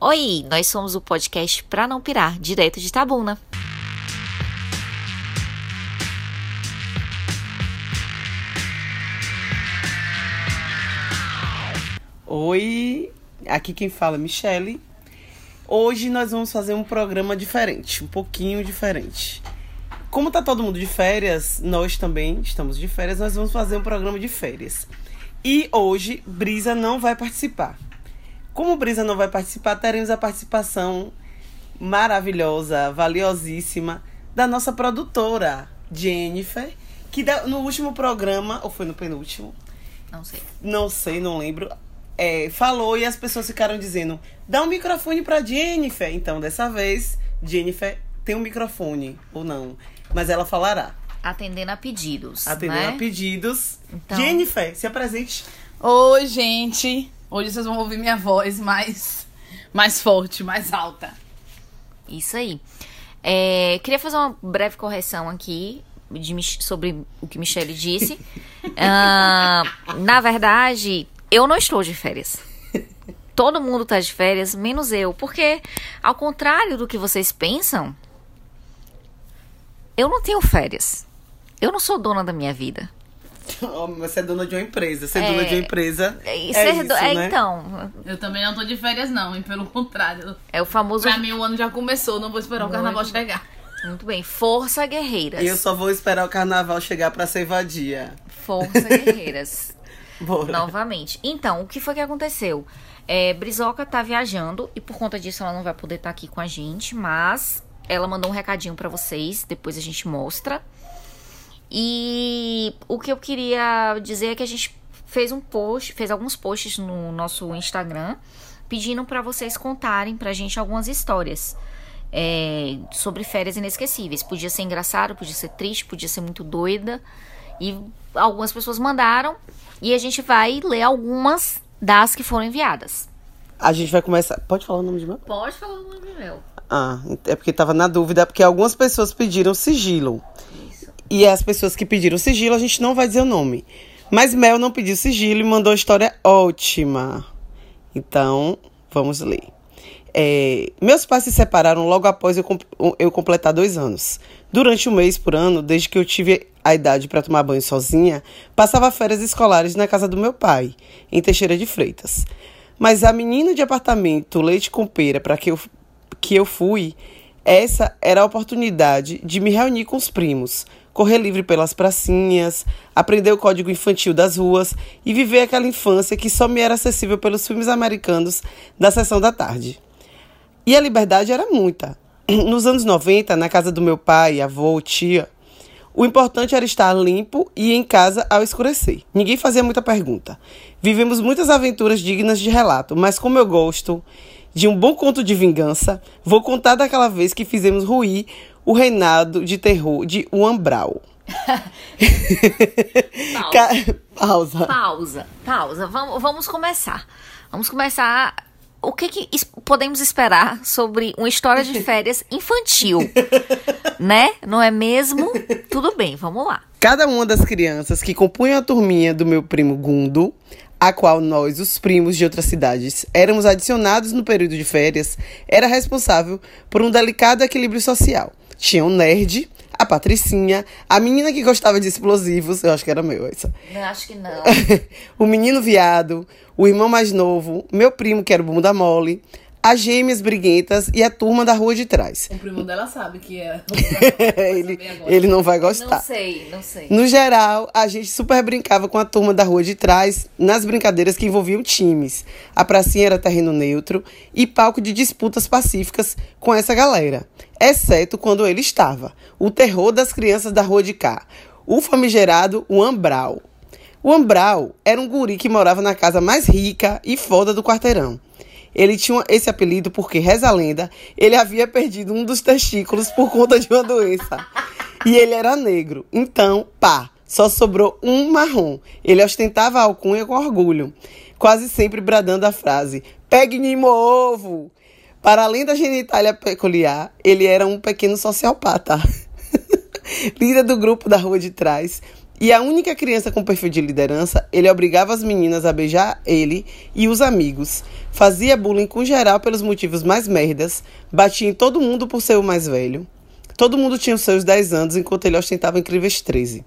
Oi, nós somos o podcast Pra Não Pirar, direto de Tabuna. Oi, aqui quem fala é Michele. Hoje nós vamos fazer um programa diferente, um pouquinho diferente. Como tá todo mundo de férias, nós também estamos de férias, nós vamos fazer um programa de férias. E hoje Brisa não vai participar. Como Brisa não vai participar, teremos a participação maravilhosa, valiosíssima da nossa produtora, Jennifer, que no último programa, ou foi no penúltimo? Não sei. Não sei, não lembro é, falou e as pessoas ficaram dizendo: dá um microfone para Jennifer. Então, dessa vez, Jennifer tem um microfone, ou não. Mas ela falará. Atendendo a pedidos. Atendendo né? a pedidos. Então... Jennifer, se apresente. Oi, gente. Hoje vocês vão ouvir minha voz mais, mais forte, mais alta. Isso aí. É, queria fazer uma breve correção aqui de, sobre o que Michelle disse. uh, na verdade, eu não estou de férias. Todo mundo está de férias, menos eu. Porque, ao contrário do que vocês pensam, eu não tenho férias. Eu não sou dona da minha vida. você é dona de uma empresa. Ser é, dona de uma empresa. É, é isso, é né? então. Eu também não tô de férias, não, e pelo contrário. É o famoso. Pra mim, o ano já começou, não vou esperar Muito o carnaval chegar. Muito bem. Força Guerreiras. E eu só vou esperar o carnaval chegar pra ser vadia. Força Guerreiras. Bora. Novamente. Então, o que foi que aconteceu? É, Brizoca tá viajando e por conta disso ela não vai poder estar tá aqui com a gente, mas ela mandou um recadinho para vocês, depois a gente mostra. E o que eu queria dizer é que a gente fez um post, fez alguns posts no nosso Instagram pedindo para vocês contarem pra gente algumas histórias. É, sobre férias inesquecíveis. Podia ser engraçado, podia ser triste, podia ser muito doida. E algumas pessoas mandaram e a gente vai ler algumas das que foram enviadas. A gente vai começar. Pode falar o nome de meu? Pode falar o nome de meu. Ah, é porque tava na dúvida, porque algumas pessoas pediram sigilo. E as pessoas que pediram sigilo, a gente não vai dizer o nome. Mas Mel não pediu sigilo e mandou uma história ótima. Então, vamos ler. É, meus pais se separaram logo após eu, eu completar dois anos. Durante um mês por ano, desde que eu tive a idade para tomar banho sozinha, passava férias escolares na casa do meu pai, em Teixeira de Freitas. Mas a menina de apartamento leite com pera para que eu, que eu fui, essa era a oportunidade de me reunir com os primos, correr livre pelas pracinhas, aprender o código infantil das ruas e viver aquela infância que só me era acessível pelos filmes americanos da sessão da tarde. E a liberdade era muita. Nos anos 90, na casa do meu pai, avô, tia, o importante era estar limpo e em casa ao escurecer. Ninguém fazia muita pergunta. Vivemos muitas aventuras dignas de relato, mas como eu gosto de um bom conto de vingança, vou contar daquela vez que fizemos ruir o reinado de terror de Uambral. pausa. pausa. Pausa. Pausa. Vamos, vamos começar. Vamos começar o que, que podemos esperar sobre uma história de férias infantil? né? Não é mesmo? Tudo bem, vamos lá. Cada uma das crianças que compunham a turminha do meu primo Gundo, a qual nós, os primos de outras cidades, éramos adicionados no período de férias, era responsável por um delicado equilíbrio social. Tinha um nerd, a Patricinha, a menina que gostava de explosivos, eu acho que era meu essa. Eu acho que não. o menino viado, o irmão mais novo, meu primo, que era o bunda mole, as gêmeas briguentas e a turma da rua de trás. O primo dela sabe que é. ele, ele não vai gostar. Não sei, não sei. No geral, a gente super brincava com a turma da rua de trás nas brincadeiras que envolviam times. A pracinha era terreno neutro e palco de disputas pacíficas com essa galera. Exceto quando ele estava. O terror das crianças da rua de cá. O famigerado Uambral. O Ambral era um guri que morava na casa mais rica e foda do quarteirão. Ele tinha esse apelido porque, reza a lenda, ele havia perdido um dos testículos por conta de uma doença. E ele era negro. Então, pá, só sobrou um marrom. Ele ostentava a alcunha com orgulho, quase sempre bradando a frase: Pegue-me ovo! Para além da genitália peculiar, ele era um pequeno sociopata. Líder do grupo da rua de trás, E a única criança com perfil de liderança, ele obrigava as meninas a beijar ele e os amigos. Fazia bullying com geral pelos motivos mais merdas, batia em todo mundo por ser o mais velho. Todo mundo tinha os seus 10 anos, enquanto ele ostentava incríveis 13.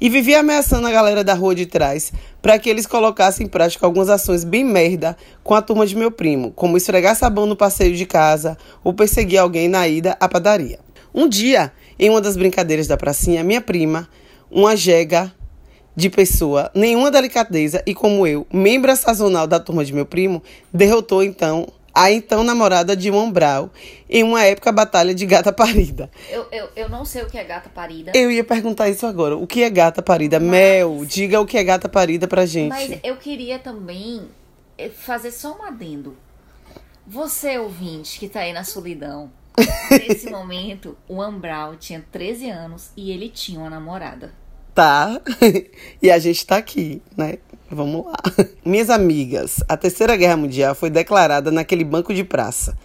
E vivia ameaçando a galera da rua de trás para que eles colocassem em prática algumas ações bem merda com a turma de meu primo, como esfregar sabão no passeio de casa ou perseguir alguém na ida à padaria. Um dia, em uma das brincadeiras da pracinha, minha prima, uma jega de pessoa, nenhuma delicadeza e, como eu, membro sazonal da turma de meu primo, derrotou então a então namorada de Brau em uma época batalha de gata parida. Eu, eu, eu não sei o que é gata parida. Eu ia perguntar isso agora. O que é gata parida? Mas... Mel, diga o que é gata parida pra gente. Mas eu queria também eh, fazer só um adendo. Você, ouvinte, que tá aí na solidão, nesse momento, o Ambral tinha 13 anos e ele tinha uma namorada. Tá. e a gente tá aqui, né? Vamos lá. Minhas amigas, a Terceira Guerra Mundial foi declarada naquele banco de praça.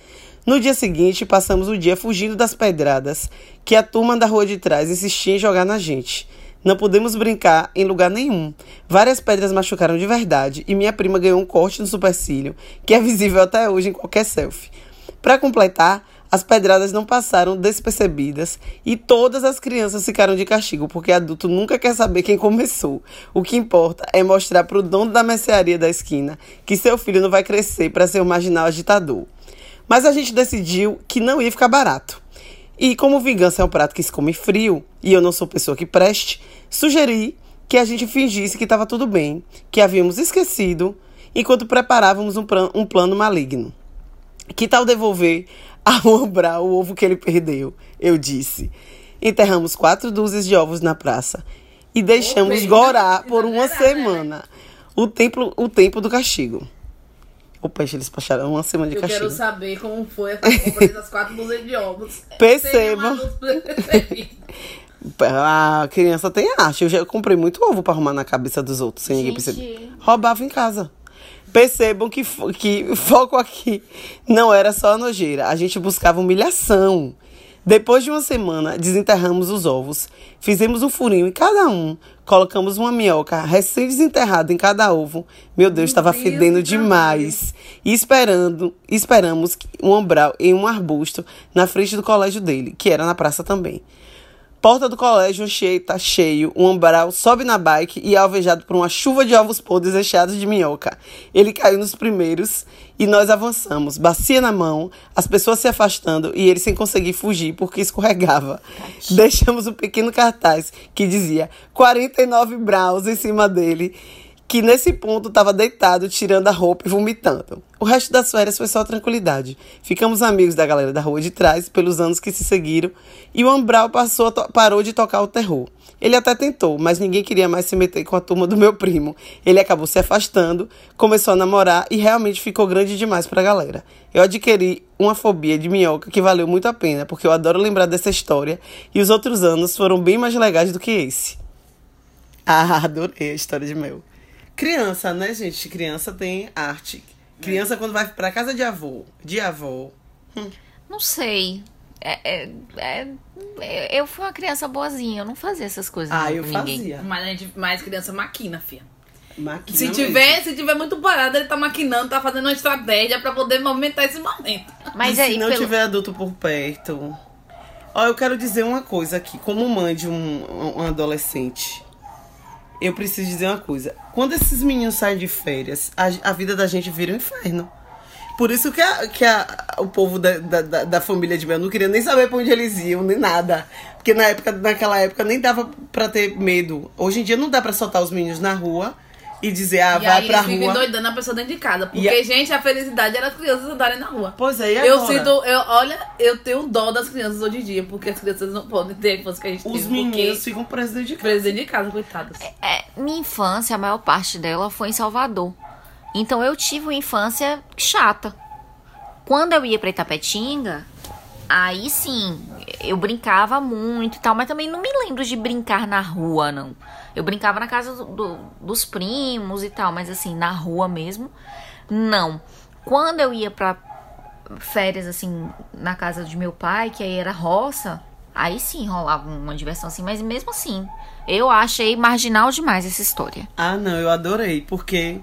No dia seguinte, passamos o dia fugindo das pedradas que a turma da rua de trás insistia em jogar na gente. Não pudemos brincar em lugar nenhum. Várias pedras machucaram de verdade e minha prima ganhou um corte no supercílio, que é visível até hoje em qualquer selfie. Para completar, as pedradas não passaram despercebidas e todas as crianças ficaram de castigo, porque adulto nunca quer saber quem começou. O que importa é mostrar para o dono da mercearia da esquina que seu filho não vai crescer para ser um marginal agitador. Mas a gente decidiu que não ia ficar barato. E como vingança é um prato que se come frio, e eu não sou pessoa que preste, sugeri que a gente fingisse que estava tudo bem, que havíamos esquecido, enquanto preparávamos um, um plano maligno. Que tal devolver a obrar o ovo que ele perdeu, eu disse. Enterramos quatro dúzias de ovos na praça e deixamos gorar por uma né? semana. O tempo, o tempo do castigo. O peixe eles passaram uma semana de eu castigo. Eu quero saber como foi a compra das quatro dúzias de ovos. Perceba. A criança tem arte. Eu já comprei muito ovo para arrumar na cabeça dos outros, sem ninguém perceber. Roubava em casa. Percebam que, que foco aqui não era só a nojeira, a gente buscava humilhação. Depois de uma semana, desenterramos os ovos, fizemos um furinho em cada um, colocamos uma minhoca recém-desenterrada em cada ovo. Meu Deus, estava fedendo demais. E esperando, esperamos um umbral em um arbusto na frente do colégio dele, que era na praça também. Porta do colégio cheio, tá cheio. Um umbral sobe na bike e é alvejado por uma chuva de ovos podres recheados de minhoca. Ele caiu nos primeiros e nós avançamos. Bacia na mão, as pessoas se afastando e ele sem conseguir fugir porque escorregava. Deixamos um pequeno cartaz que dizia 49 braus em cima dele que nesse ponto estava deitado, tirando a roupa e vomitando. O resto das férias foi só tranquilidade. Ficamos amigos da galera da rua de trás pelos anos que se seguiram e o Ambral passou parou de tocar o terror. Ele até tentou, mas ninguém queria mais se meter com a turma do meu primo. Ele acabou se afastando, começou a namorar e realmente ficou grande demais pra galera. Eu adquiri uma fobia de minhoca que valeu muito a pena, porque eu adoro lembrar dessa história e os outros anos foram bem mais legais do que esse. Ah, adorei a história de Mel. Criança, né, gente? Criança tem arte. Criança, quando vai pra casa de avô, de avó. Hum. Não sei. É, é, é, eu fui uma criança boazinha, eu não fazia essas coisas. Ah, eu ninguém. fazia. Mas a gente, mais criança maquina, filha. Maquina se tiver, se tiver muito parado, ele tá maquinando, tá fazendo uma estratégia para poder movimentar esse momento. Mas e aí, se não pelo... tiver adulto por perto. Ó, eu quero dizer uma coisa aqui, como mãe de um, um adolescente eu preciso dizer uma coisa. Quando esses meninos saem de férias, a, a vida da gente vira um inferno. Por isso que, a, que a, o povo da, da, da, família de Mel não queria nem saber pra onde eles iam, nem nada. Porque na época, naquela época nem dava pra ter medo. Hoje em dia não dá pra soltar os meninos na rua e dizer, ah, e vai aí pra rua. doidando a pessoa dentro de casa. Porque, a... gente, a felicidade era as crianças andarem na rua. Pois é, e agora? Eu sinto, eu, olha, eu tenho dó das crianças hoje em dia, porque as crianças não podem ter a infância que a gente Os teve. meninos ficam presos dentro de casa. Presos dentro de casa, coitados. É, é, minha infância, a maior parte dela foi em Salvador. Então eu tive uma infância chata. Quando eu ia pra Itapetinga, aí sim, eu brincava muito e tal, mas também não me lembro de brincar na rua, não. Eu brincava na casa do, do, dos primos e tal, mas assim, na rua mesmo, não. Quando eu ia pra férias, assim, na casa de meu pai, que aí era roça, Aí sim rolava uma diversão assim, mas mesmo assim, eu achei marginal demais essa história. Ah, não, eu adorei, porque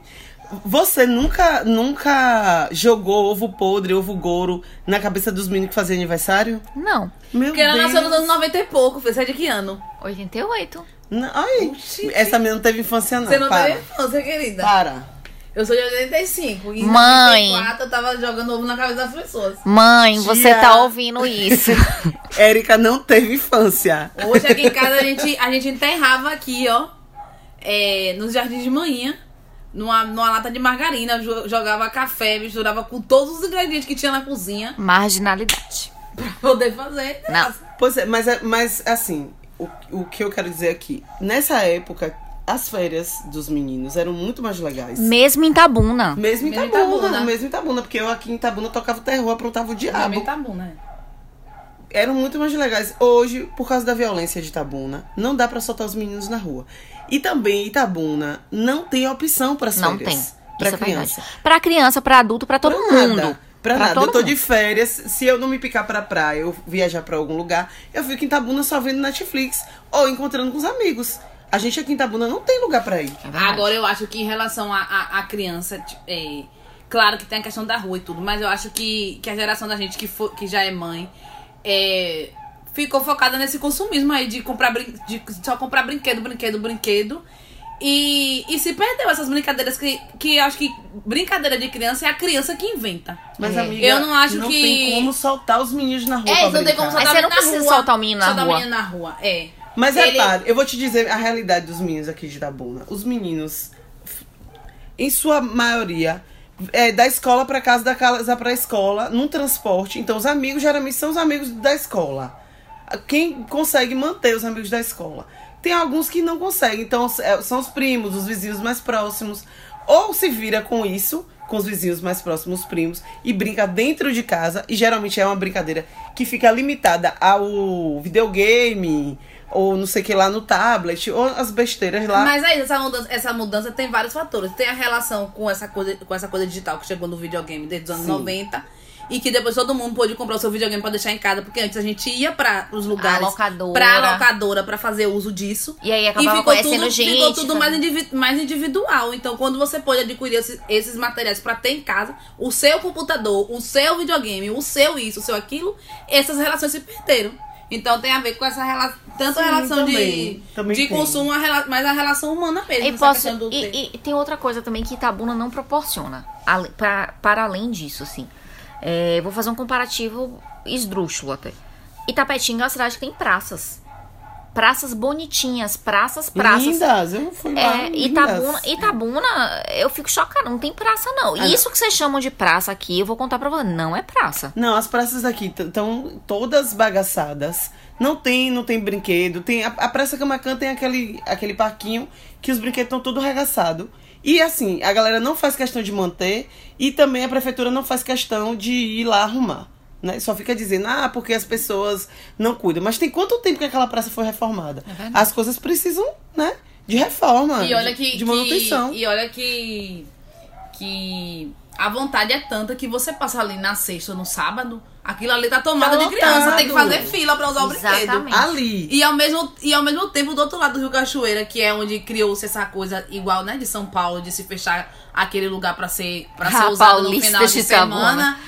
você nunca nunca jogou ovo podre, ovo goro na cabeça dos meninos que faziam aniversário? Não. Meu Porque ela Deus. nasceu nos anos 90 e pouco, foi de que ano? 88. Não, ai, essa menina não teve infância não. Você não para. teve infância, querida. Para. Eu sou de 85. E em Mãe. 94 eu tava jogando ovo na cabeça das pessoas. Mãe, você Tia. tá ouvindo isso. Érica não teve infância. Hoje aqui em casa a gente, a gente enterrava aqui, ó. É, nos jardins de manhã. Numa, numa lata de margarina, jo- jogava café, misturava com todos os ingredientes que tinha na cozinha Marginalidade. pra poder fazer. Não. Pois é, mas, é- mas assim, o, o que eu quero dizer aqui, nessa época, as férias dos meninos eram muito mais legais. Mesmo em Tabuna. Mesmo em Mesmo em Itabuna, Itabuna. mesmo em Itabuna, porque eu aqui em Itabuna tocava terror, aprontava o diabo. Também tá bom, né? Eram muito mais legais. Hoje, por causa da violência de Itabuna, não dá pra soltar os meninos na rua. E também Itabuna não tem opção para Não férias. tem. Pra Isso é criança. verdade. Pra criança, pra adulto, pra todo Pra mundo. Nada. Pra, Pra nada. todo Eu tô mundo. de férias. Se eu não me picar pra praia, eu viajar pra algum lugar, eu fico em Itabuna só vendo Netflix. Ou encontrando com os amigos. A gente aqui em Itabuna não tem lugar pra ir. É. Agora eu acho que em relação a, a, a criança, é, claro que tem a questão da rua e tudo, mas eu acho que, que a geração da gente que, for, que já é mãe é, ficou focada nesse consumismo aí de comprar brin- de só comprar brinquedo, brinquedo, brinquedo. E, e se perdeu essas brincadeiras que, que eu acho que brincadeira de criança é a criança que inventa. Mas, É. amiga, Eu não acho não que- tem como soltar os meninos na rua. É, não tem como soltar Mas você não precisa rua. soltar o menino na soltar rua. o menino na rua, é. Mas Ele- repare, eu vou te dizer a realidade dos meninos aqui de Itabuna. Os meninos, em sua maioria, é da escola pra casa, da casa pra escola, num transporte. Então, os amigos geralmente são os amigos da escola. Quem consegue manter os amigos da escola? Tem alguns que não conseguem. Então, é, são os primos, os vizinhos mais próximos. Ou se vira com isso, com os vizinhos mais próximos, os primos, e brinca dentro de casa. E geralmente é uma brincadeira que fica limitada ao videogame, ou não sei o que lá no tablet, ou as besteiras lá. Mas é isso, essa mudança, essa mudança tem vários fatores. Tem a relação com essa coisa, com essa coisa digital que chegou no videogame desde os anos Sim. 90. E que depois todo mundo pôde comprar o seu videogame pra deixar em casa, porque antes a gente ia para os lugares, A locadora. pra locadora pra fazer uso disso. E aí E acabava ficou conhecendo tudo, gente. ficou tudo mais, indivi- mais individual. Então, quando você pode adquirir esses, esses materiais pra ter em casa, o seu computador, o seu videogame, o seu isso, o seu aquilo, essas relações se perderam. Então tem a ver com essa relação, tanto a relação também. de, Também de tem. consumo, mas a relação humana mesmo. E, posso, e, e tem outra coisa também que Itabuna não proporciona. ale- pra- para além disso, assim. É, vou fazer um comparativo esdrúxulo até. Itapetinga é uma cidade que tem praças. Praças bonitinhas, praças, praças. Lindas, eu fui lá. É. Itabuna, Itabuna, eu fico chocada, não tem praça não. Ah, Isso que vocês chamam de praça aqui, eu vou contar pra você, não é praça. Não, as praças aqui estão todas bagaçadas. Não tem, não tem brinquedo. Tem a, a Praça Camacan tem aquele, aquele parquinho que os brinquedos estão todos arregaçados. E assim, a galera não faz questão de manter e também a prefeitura não faz questão de ir lá arrumar. Né? Só fica dizendo, ah, porque as pessoas não cuidam. Mas tem quanto tempo que aquela praça foi reformada? É as coisas precisam, né? De reforma. E olha de- que. de manutenção. que- e olha que. Que a vontade é tanta que você passa ali na sexta ou no sábado, aquilo ali tá tomado Tá de criança. Tem que fazer fila pra usar o brinquedo. Exatamente. Ali. E ao, mesmo, e ao mesmo tempo, do outro lado do Rio Cachoeira, que é onde criou-se essa coisa igual, né, de São Paulo, de se fechar aquele lugar pra ser, pra ser Ah, usado no final de Itabuna. semana.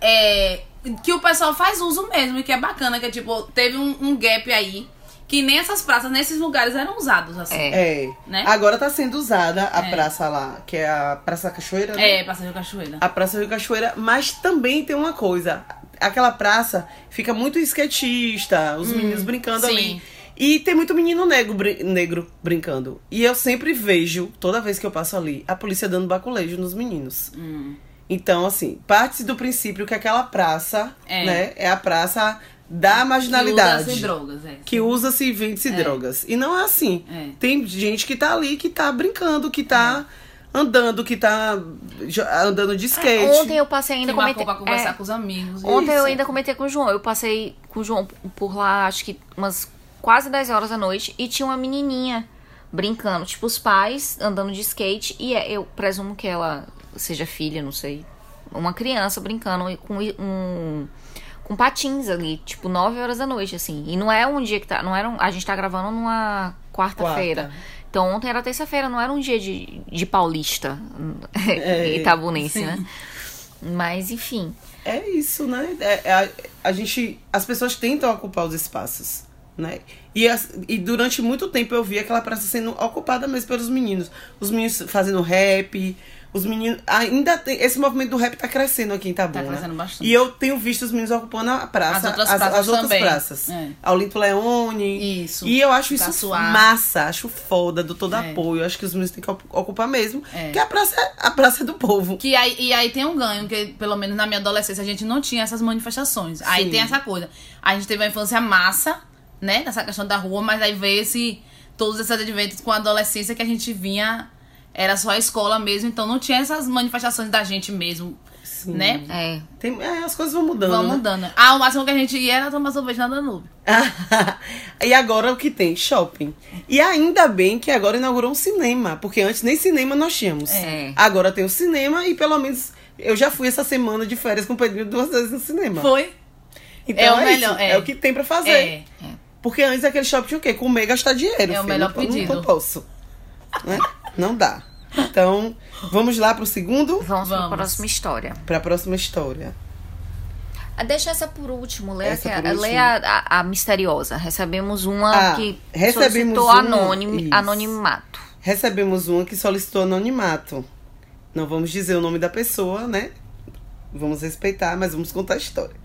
É, que o pessoal faz uso mesmo, e que é bacana, que é tipo, teve um, um gap aí, que nem essas praças, nesses lugares eram usados, assim. É. É. Né? Agora tá sendo usada a É. praça lá, que é a Praça da Cachoeira. né? É, Praça Rio Cachoeira. a Praça Rio Cachoeira, mas também tem uma coisa. Aquela praça fica muito skatista, os meninos brincando Hum, sim. ali. E tem muito menino negro, brin- negro brincando. E eu sempre vejo, toda vez que eu passo ali, a polícia dando baculejo nos meninos. Hum. Então, assim, parte do princípio que aquela praça, É. né, é a praça da marginalidade. Que usa-se drogas, é. Que usa-se e vende-se drogas. E não é assim. É. Tem gente que tá ali, que tá brincando, que tá andando, que tá andando de skate. Ontem eu passei ainda comentei. pra conversar é, com os amigos. Ontem eu Isso. ainda comentei com o João. Eu passei com o João por lá, acho que umas quase 10 horas da noite, e tinha uma menininha brincando. Tipo, os pais andando de skate, e é- eu presumo que ela seja filha, não sei. Uma criança brincando com um. com com patins ali, tipo 9 horas da noite, assim. E não é um dia que tá. Não era um, a gente tá gravando numa quarta-feira. Quarta. Então ontem era terça-feira, não era um dia de, de paulista É, itabunense, sim. né? Mas enfim. É isso, né? É- é a, a gente. As pessoas tentam ocupar os espaços, né? E, as- e durante muito tempo eu vi aquela praça sendo ocupada mesmo pelos meninos. Os meninos fazendo rap. Os meninos. Ainda tem. Esse movimento do rap tá crescendo aqui em Itabuna. Tá crescendo bastante. E eu tenho visto os meninos ocupando a praça. As outras praças outras também. praças. É. Leone. Isso. E eu acho isso suar. massa, acho foda, do todo É. apoio. Acho que os meninos têm que ocupar mesmo. É. Porque a praça, é- a praça é do povo. Que aí, e aí tem um ganho, que pelo menos na minha adolescência a gente não tinha essas manifestações. Aí Sim. tem essa coisa. A gente teve uma infância massa, né? Nessa questão da rua, mas aí veio esse, todos esses adventos com a adolescência que a gente vinha. Era só a escola mesmo, então não tinha essas manifestações da gente mesmo, Sim. né? É. Tem, é, as coisas vão mudando. Vão né? mudando. Ah, o máximo que a gente ia era tomar sorvete na Danube. e agora o que tem? Shopping. E ainda bem que agora inaugurou um cinema, porque antes nem cinema nós tínhamos. É. Agora tem o cinema e pelo menos eu já fui essa semana de férias com o Pedrinho duas vezes no cinema. Foi? Então É o isso, melhor, é. é. o que tem pra fazer. É. Porque antes aquele shopping tinha o quê? Comer e gastar dinheiro. É o filho. melhor não, pedido. Não, posso. Né? Não dá. Então, vamos lá pro segundo? Vamos, para a Vamos. próxima história. Pra próxima história. Ah, Deixa essa por último, lê, Essa que- por lê último. a, a- a misteriosa. Recebemos uma Ah, que recebemos solicitou uma- isso. anonimato. Recebemos uma que solicitou anonimato. Não vamos dizer o nome da pessoa, né? Vamos respeitar, mas vamos contar a história.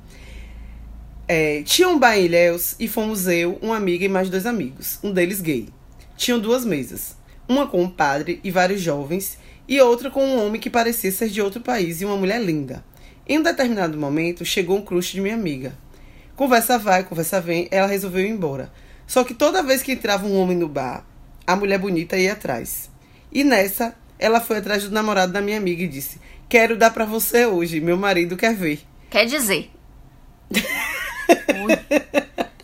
É, tinha um bar em Ilhéus e fomos eu, uma amiga e mais dois amigos, um deles gay. Tinham duas mesas, uma com um padre e vários jovens, e outra com um homem que parecia ser de outro país e uma mulher linda. Em um determinado momento, chegou um crush de minha amiga. Conversa vai, conversa vem, ela resolveu ir embora. Só que toda vez que entrava um homem no bar, a mulher bonita ia atrás. E nessa, ela foi atrás do namorado da minha amiga e disse: Quero dar pra você hoje, meu marido quer ver. Quer dizer.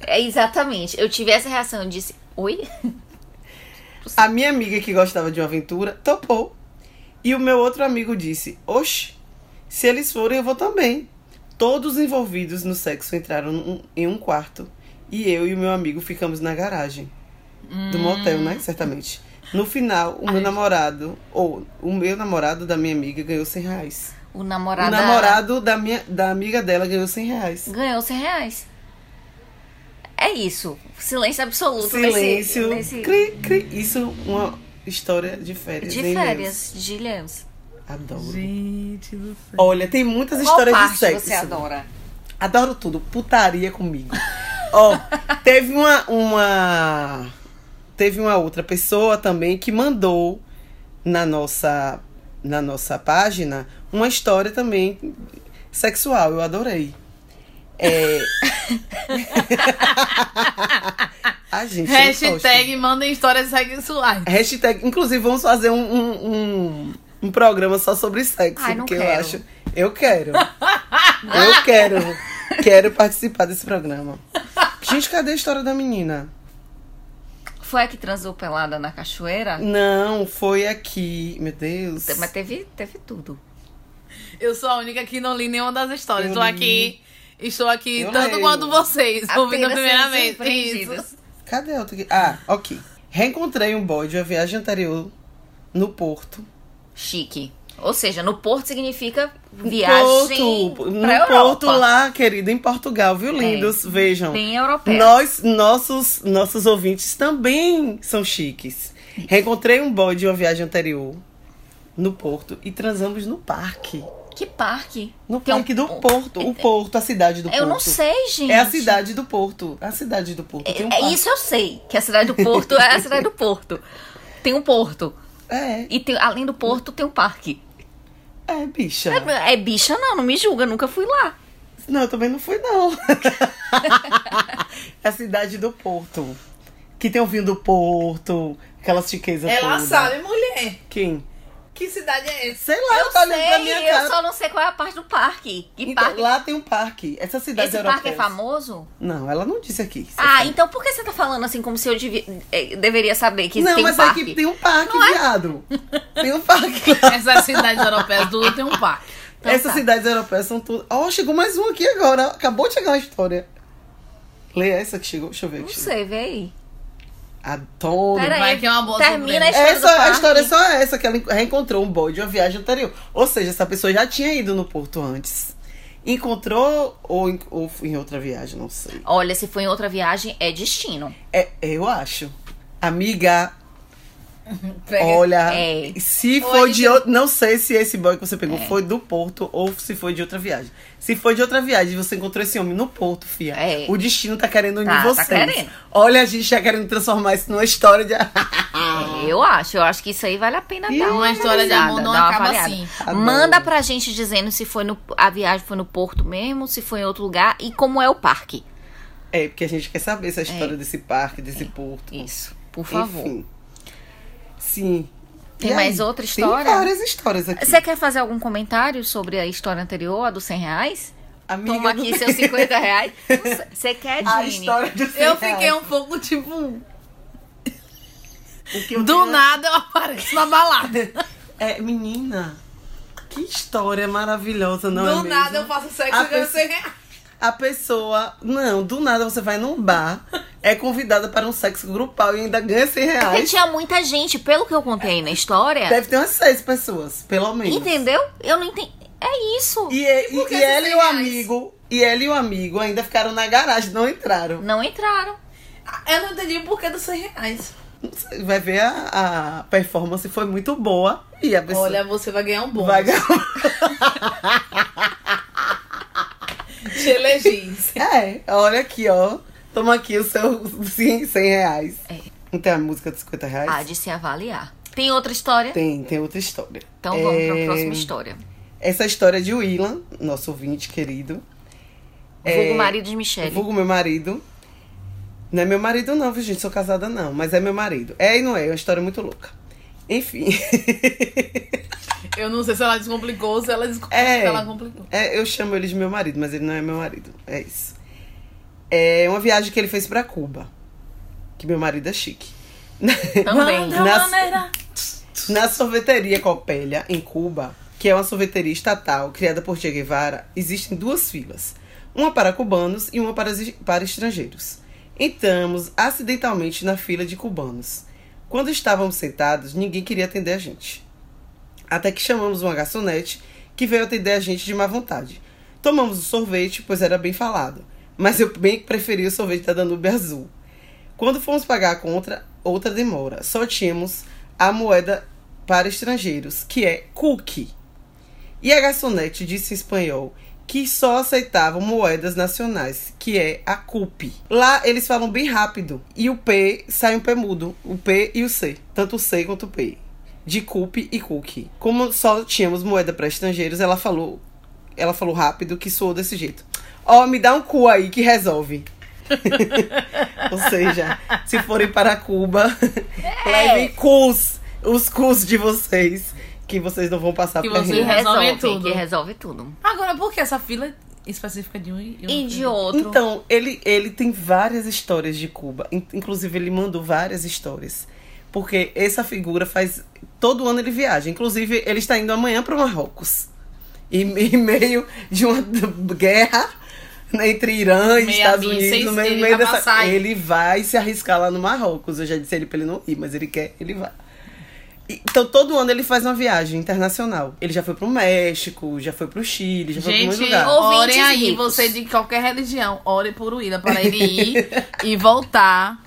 é exatamente. Eu tive essa reação. Eu disse, oi? A minha amiga que gostava de uma aventura topou. E o meu outro amigo disse: Oxe, se eles forem, eu vou também. Todos envolvidos no sexo entraram em um quarto. E eu e o meu amigo ficamos na garagem. Do motel, né? Certamente. No final, o meu namorado, ou o meu namorado da minha amiga ganhou 100 reais. O namorado. O namorado da, minha, da amiga dela ganhou 100 reais. Ganhou 100 reais. É isso. Silêncio absoluto. Silêncio. Nesse, nesse- Cri, cri. Isso é uma história de férias. De hein, férias, de. Deus? Adoro. Gente do céu. Olha, tem muitas Qual histórias parte de sexo. você adora? Adoro tudo. Putaria comigo. Ó, teve uma, uma. Teve uma outra pessoa também que mandou na nossa, na nossa página uma história também sexual. Eu adorei. É. A gente. eu. Hashtag mandem histórias sexuais. Hashtag, inclusive, vamos fazer um, um, um, um programa só sobre sexo. Ai, não porque eu quero. acho. Eu quero. eu quero. Quero participar desse programa. Gente, cadê a história da menina? Foi a que transou pelada na cachoeira? Não, foi aqui. Meu Deus. Mas teve, teve tudo. Eu sou a única que não li nenhuma das histórias. Eu Estou li. Estou aqui Eu tanto leio. quanto vocês, ouvindo a primeira vez. surpreendidos. Isso. Cadê a outra aqui? Ah, ok. Reencontrei um boy de uma viagem anterior no Porto. Chique. Ou seja, no Porto significa viagem Porto, no Europa. Porto lá, querido, em Portugal, viu, lindos? Vejam. Bem europeu. Nós, nossos, nossos ouvintes também são chiques. Reencontrei um boy de uma viagem anterior no Porto e transamos no parque. Que parque? No Tem um- parque do Porto. O Porto, a cidade do Porto. Eu não sei, gente. É a cidade do Porto. A cidade do Porto. Tem um É parque. isso eu sei, que a cidade do Porto é a cidade do Porto. Tem um porto. É, E tem, além do porto, tem um parque. é, bicha. É, é bicha, não, não me julga, nunca fui lá. Não, eu também não fui, não. é a cidade do Porto. Que tem o vinho do Porto, aquelas chiquezas Ela todas. sabe, mulher. Quem? Que cidade é essa? Sei lá, eu tá olhando pra sei, minha eu cara. só não sei qual é a parte do parque. Que Então, parque? lá tem um parque. Essa cidade Esse europeia. parque é famoso? Não, ela não disse aqui. Ah, sabe. então por que você tá falando assim como se eu devia- eh, deveria saber que Não, tem mas um parque? é que tem um parque, Não é? viado. Tem um parque lá. Essas cidades europeias tudo tem um parque. Então Essas tá. cidades europeias são tudo. Ó, chegou mais um aqui agora. Acabou de chegar uma história. Lê essa que chegou. Deixa eu ver Não aqui. sei, vê aí. Adoro. Pera Vai aí, que é uma boa termina a história do Essa, a história é só essa, que ela reencontrou um boy de uma viagem anterior. Ou seja, essa pessoa já tinha ido no Porto antes. Encontrou ou ou foi em outra viagem, não sei. Olha, se for em outra viagem, é destino. É, eu acho. Amiga, Pega- olha, É. se foi de outro. Não sei se esse boy que você pegou É. foi do Porto ou se foi de outra viagem. Se foi de outra viagem e você encontrou esse homem no Porto, fia. É. O destino tá querendo unir Tá, tá vocês. querendo. Olha, a gente já querendo transformar isso numa história de. Eu acho, eu acho que isso aí vale a pena Ih, dar uma, uma história de amor não acaba avaliada. assim. Adoro. Manda pra gente dizendo se foi no, a viagem foi no Porto mesmo, se foi em outro lugar e como é o parque. é, porque a gente quer saber essa história desse parque, desse porto. Isso, por favor. Enfim. Sim. Tem E mais outra Tem história? várias histórias aqui. Você quer fazer algum comentário sobre a história anterior, a dos 100 reais? Amiga, Toma aqui tem- seus 50 reais. Você quer, A Dini? história do Eu fiquei um pouco tipo. O que eu Do queria- nada eu apareço na balada. É, menina, que história maravilhosa, não é Do mesmo? nada eu faço sexo A e ganho pessoa- 100 reais. A pessoa, não, do nada você vai num bar, é convidada para um sexo grupal e ainda ganha 100 Porque reais. tinha muita gente, pelo que eu contei na história. Deve ter umas seis pessoas, pelo menos. Entendeu? Eu não entendi. É isso. E, e, e esses ela e 100 o amigo, e ela e o amigo ainda ficaram na garagem, não entraram. Não entraram. Eu não entendi o porquê dos 100 reais. Não sei, Vai ver a, a performance foi muito boa e a pessoa Olha, você vai ganhar um bônus. vai ganhar. Te elegis. É, olha aqui, ó. Toma aqui o seu 100, 100 reais. É. Não tem a música de 50 reais? Há de se avaliar. Tem outra história? Tem, tem outra história. Então vamos É, para a próxima história. Essa história é de Willan, nosso ouvinte querido. Vulgo É, marido de Michelle. Vulgo meu marido. Não é meu marido, não, viu, gente? Sou casada, não. Mas é meu marido. É e não é. É uma história muito louca. Enfim. Eu não sei se ela descomplicou ou se ela descomplicou. É. Ela complicou. É, eu chamo ele de meu marido, mas ele não é meu marido. É isso. É uma viagem que ele fez pra Cuba. Que meu marido é chique. Também. Nas- maneira. Na sorveteria Copélia, em Cuba, que é uma sorveteria estatal criada por Che Guevara, existem duas filas. Uma para cubanos e uma para, para estrangeiros. Entramos acidentalmente na fila de cubanos. Quando estávamos sentados, ninguém queria atender a gente. Até que chamamos uma garçonete que veio atender a gente de má vontade. Tomamos o sorvete, pois era bem falado. Mas eu bem preferi o sorvete da Danube Azul. Quando fomos pagar a conta, outra demora. Só tínhamos a moeda para estrangeiros, que é cookie. E a garçonete disse em espanhol que só aceitavam moedas nacionais, que é a CUP. Lá eles falam bem rápido e o P sai um P mudo, o P e o C, tanto o C quanto o P. De CUP e cookie. Como só tínhamos moeda para estrangeiros, ela falou, ela falou rápido que soou desse jeito. Ó, me dá um cu aí que resolve. Ou seja, se forem para Cuba, levem cus, os cus de vocês, que vocês não vão passar Que perrengue. Que resolve resolve, tudo. que resolve tudo. Agora, por que essa fila específica de um e E de outro. Então, ele, ele tem várias histórias de Cuba. In- Inclusive, ele mandou várias histórias. Porque essa figura faz. Todo ano ele viaja. Inclusive, ele está indo amanhã para Marrocos. E em meio de uma guerra né, entre Irã e Meia Estados Unidos, seis- no meio, ele meio vai dessa. passar. Ele vai se arriscar lá no Marrocos. Eu já disse ele para ele não ir, mas ele quer, ele vai. Então, todo ano ele faz uma viagem internacional. Ele já foi pro México, já foi pro Chile, já foi pra muitos Gente, lugares. Ouvintes orem aí, ricos. você de qualquer religião, ore por Uíla para ele ir e voltar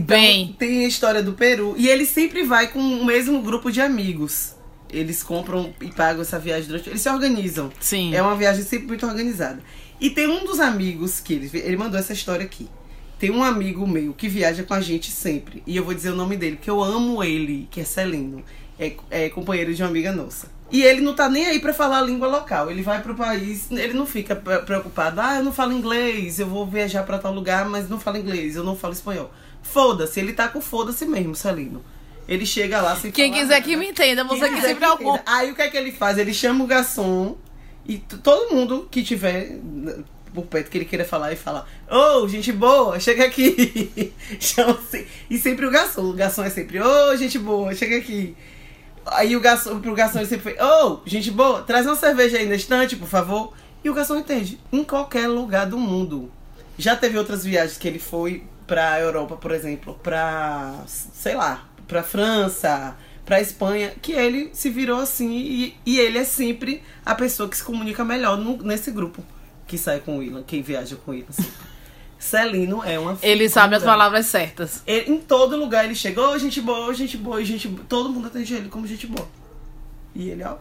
bem. Tem a história do Peru. E ele sempre vai com o mesmo grupo de amigos. Eles compram e pagam essa viagem durante. Eles se organizam. Sim. É uma viagem sempre muito organizada. E tem um dos amigos que ele, ele mandou essa história aqui. Tem um amigo meu que viaja com a gente sempre. E eu vou dizer o nome dele, porque eu amo ele, que é Celino. É, é companheiro de uma amiga nossa. E ele não tá nem aí pra falar a língua local. Ele vai pro país, ele não fica pre- preocupado. Ah, eu não falo inglês, eu vou viajar pra tal lugar, mas não falo inglês, eu não falo espanhol. Foda-se, ele tá com foda-se mesmo, Celino. Ele chega lá sem Quem falar quiser nada. que me entenda, você Quem que se preocupa. Aí o que é que ele faz? Ele chama o garçom e todo mundo que tiver por perto que ele queira falar e fala: Ô, gente boa, chega aqui. Chama assim. E sempre o garçom. O garçom é sempre: Ô, gente boa, chega aqui. Aí o garçom, pro garçom ele sempre foi, ô, gente boa, traz uma cerveja aí na estante, por favor. E o garçom entende, em qualquer lugar do mundo. Já teve outras viagens que ele foi pra Europa, por exemplo, pra, sei lá, pra França, pra Espanha, que ele se virou assim e, e ele é sempre a pessoa que se comunica melhor no- nesse grupo que sai com o Willan, quem viaja com o Willan. sempre. Celino é uma Ele sabe as palavras certas. Ele- em todo lugar ele chegou, ô, gente boa, gente boa, gente boa. Todo mundo atende ele como gente boa. E ele, ó.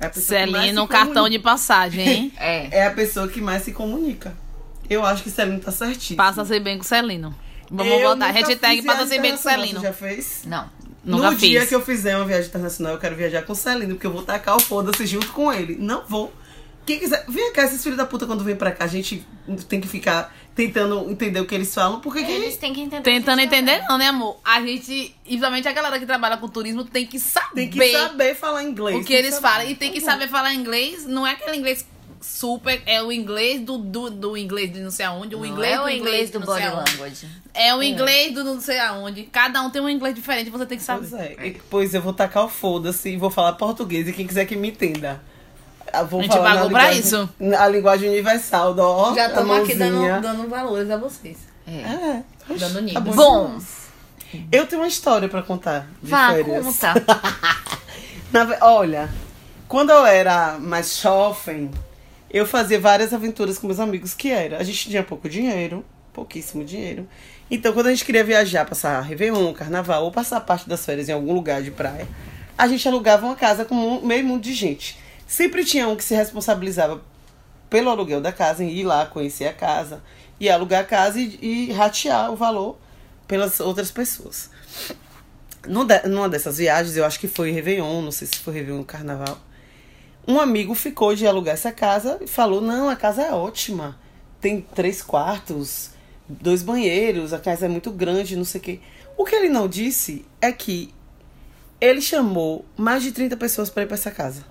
É Celino, cartão de passagem, hein? É. É a pessoa que mais se comunica. Eu acho que Celino tá certinho. Passa-se bem com Celino. Vamos Eu voltar. nunca Hashtag passa-se viagem bem com. Celino. Você já fez? Não. Nunca no dia fiz. que eu fizer uma viagem internacional, eu quero viajar com o Celino, porque eu vou tacar o foda-se junto com ele. Não vou. Quem quiser. Vem cá, esses filhos da puta, quando vem pra cá, a gente tem que ficar tentando entender o que eles falam, porque que- Eles têm que entender. Tentando que entender, não, né, amor? A gente, principalmente a galera que trabalha com turismo, tem que saber, tem que saber falar inglês. o que eles saber. falam. E tem que saber falar inglês. Não é aquele inglês super, é o inglês do, do, do inglês de não sei aonde, o Não inglês é o do inglês do sei body aonde. language. É o inglês do não sei aonde. Cada um tem um inglês diferente, você tem que saber. Pois é. E, pois eu vou tacar o foda-se e vou falar português. E quem quiser que me entenda. Eu Vou A gente pagou pra isso. A linguagem universal, do, ó, Já estamos aqui dando, dando valores a vocês. É. É. Dando tá. Bom, demais. Eu tenho uma história pra contar. De vá, férias. conta. Na olha, quando eu era mais jovem, eu fazia várias aventuras com meus amigos, que era, a gente tinha pouco dinheiro, pouquíssimo dinheiro. Então, quando a gente queria viajar, passar Réveillon, Carnaval, ou passar parte das férias em algum lugar de praia, a gente alugava uma casa com meio mundo de gente. Sempre tinha um que se responsabilizava pelo aluguel da casa, em ir lá conhecer a casa, e alugar a casa e, e ratear o valor pelas outras pessoas. Numa dessas viagens, eu acho que foi Réveillon, não sei se foi Réveillon Carnaval. Um amigo ficou de alugar essa casa e falou: Não, a casa é ótima. Tem três quartos, dois banheiros, a casa é muito grande, não sei o quê. O que ele não disse é que ele chamou mais de 30 pessoas para ir para essa casa.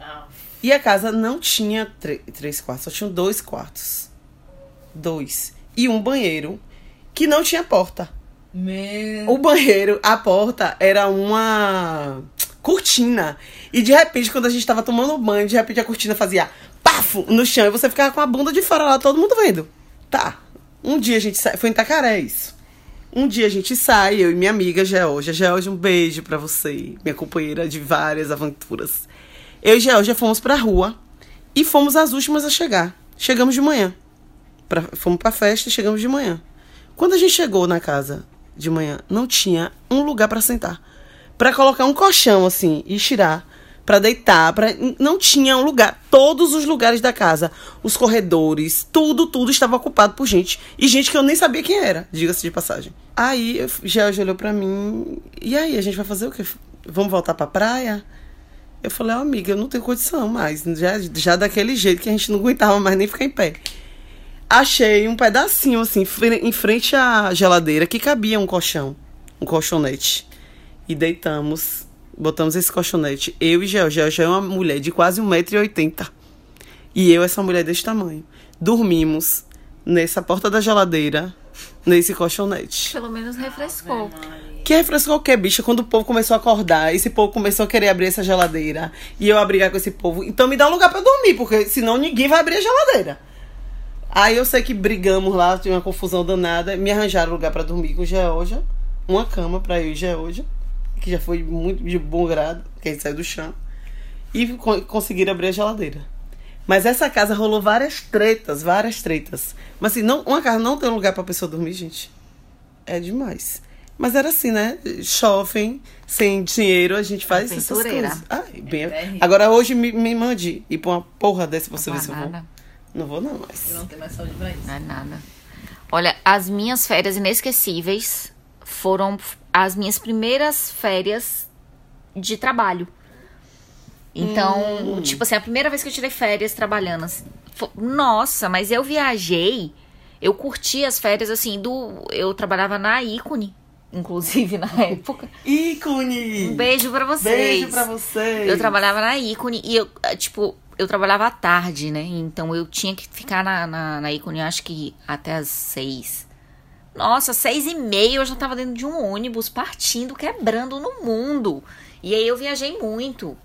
E a casa não tinha três quartos, só tinham dois quartos. Dois. E um banheiro que não tinha porta. Meu... O banheiro, a porta era uma cortina. E de repente, quando a gente tava tomando banho, de repente a cortina fazia pafo no chão e você ficava com a bunda de fora lá, todo mundo vendo. Tá. Um dia a gente sai. Foi em Itacaré isso. Um dia a gente sai, eu e minha amiga Georgia. Georgia, um beijo pra você, minha companheira de várias aventuras. Eu e Georgia fomos pra rua e fomos as últimas a chegar. Chegamos de manhã. Pra, fomos pra festa e chegamos de manhã. Quando a gente chegou na casa de manhã, não tinha um lugar pra sentar. Pra colocar um colchão assim e tirar, pra deitar, para não tinha um lugar. Todos os lugares da casa, os corredores, tudo, tudo estava ocupado por gente e gente que eu nem sabia quem era, diga-se de passagem. Aí George olhou pra mim, e aí a gente vai fazer o quê? Vamos voltar pra praia? Eu falei, ó, amiga, eu não tenho condição mais. Já, já daquele jeito que a gente não aguentava mais nem ficar em pé. Achei um pedacinho, assim, em frente à geladeira, que cabia um colchão, um colchonete. E deitamos, botamos esse colchonete. Eu e Gel. Gel já é uma mulher de quase 1,80m. E eu, essa mulher desse tamanho. Dormimos nessa porta da geladeira, nesse colchonete. Pelo menos refrescou. Que refrescou o quê, bicha? Quando o povo começou a acordar, esse povo começou a querer abrir essa geladeira. E eu a brigar com esse povo. Então me dá um lugar pra eu dormir, porque senão ninguém vai abrir a geladeira. Aí eu sei que brigamos lá, tinha uma confusão danada. Me arranjaram lugar pra dormir com Georgia. Uma cama pra eu e Georgia. Que já foi muito de bom grado, que a gente saiu do chão. E co- conseguiram abrir a geladeira. Mas essa casa rolou várias tretas, várias tretas. Mas assim, não, uma casa não tem um lugar pra pessoa dormir, gente. É demais. Mas era assim, né? Jovem, sem dinheiro, a gente faz essas coisas. Ai, bem... É. Agora hoje me, me mande ir pra uma porra dessa pra você ver Não se eu é vou. Não vou não mais. Eu não tenho mais saúde pra isso. Não é nada. Olha, as minhas férias inesquecíveis foram as minhas primeiras férias de trabalho. Então, tipo assim, a primeira vez que eu tirei férias trabalhando, assim, fo- nossa, mas eu viajei, eu curti as férias assim do, eu trabalhava na Ícone, inclusive na época. Ícone! Um beijo pra vocês. Beijo pra vocês! Eu trabalhava na ícone e eu, eh, tipo, eu trabalhava à tarde, né? Então eu tinha que ficar na, na, na ícone, acho que até às seis. Nossa, seis e meia eu já tava dentro de um ônibus, partindo, quebrando no mundo. E aí eu viajei muito.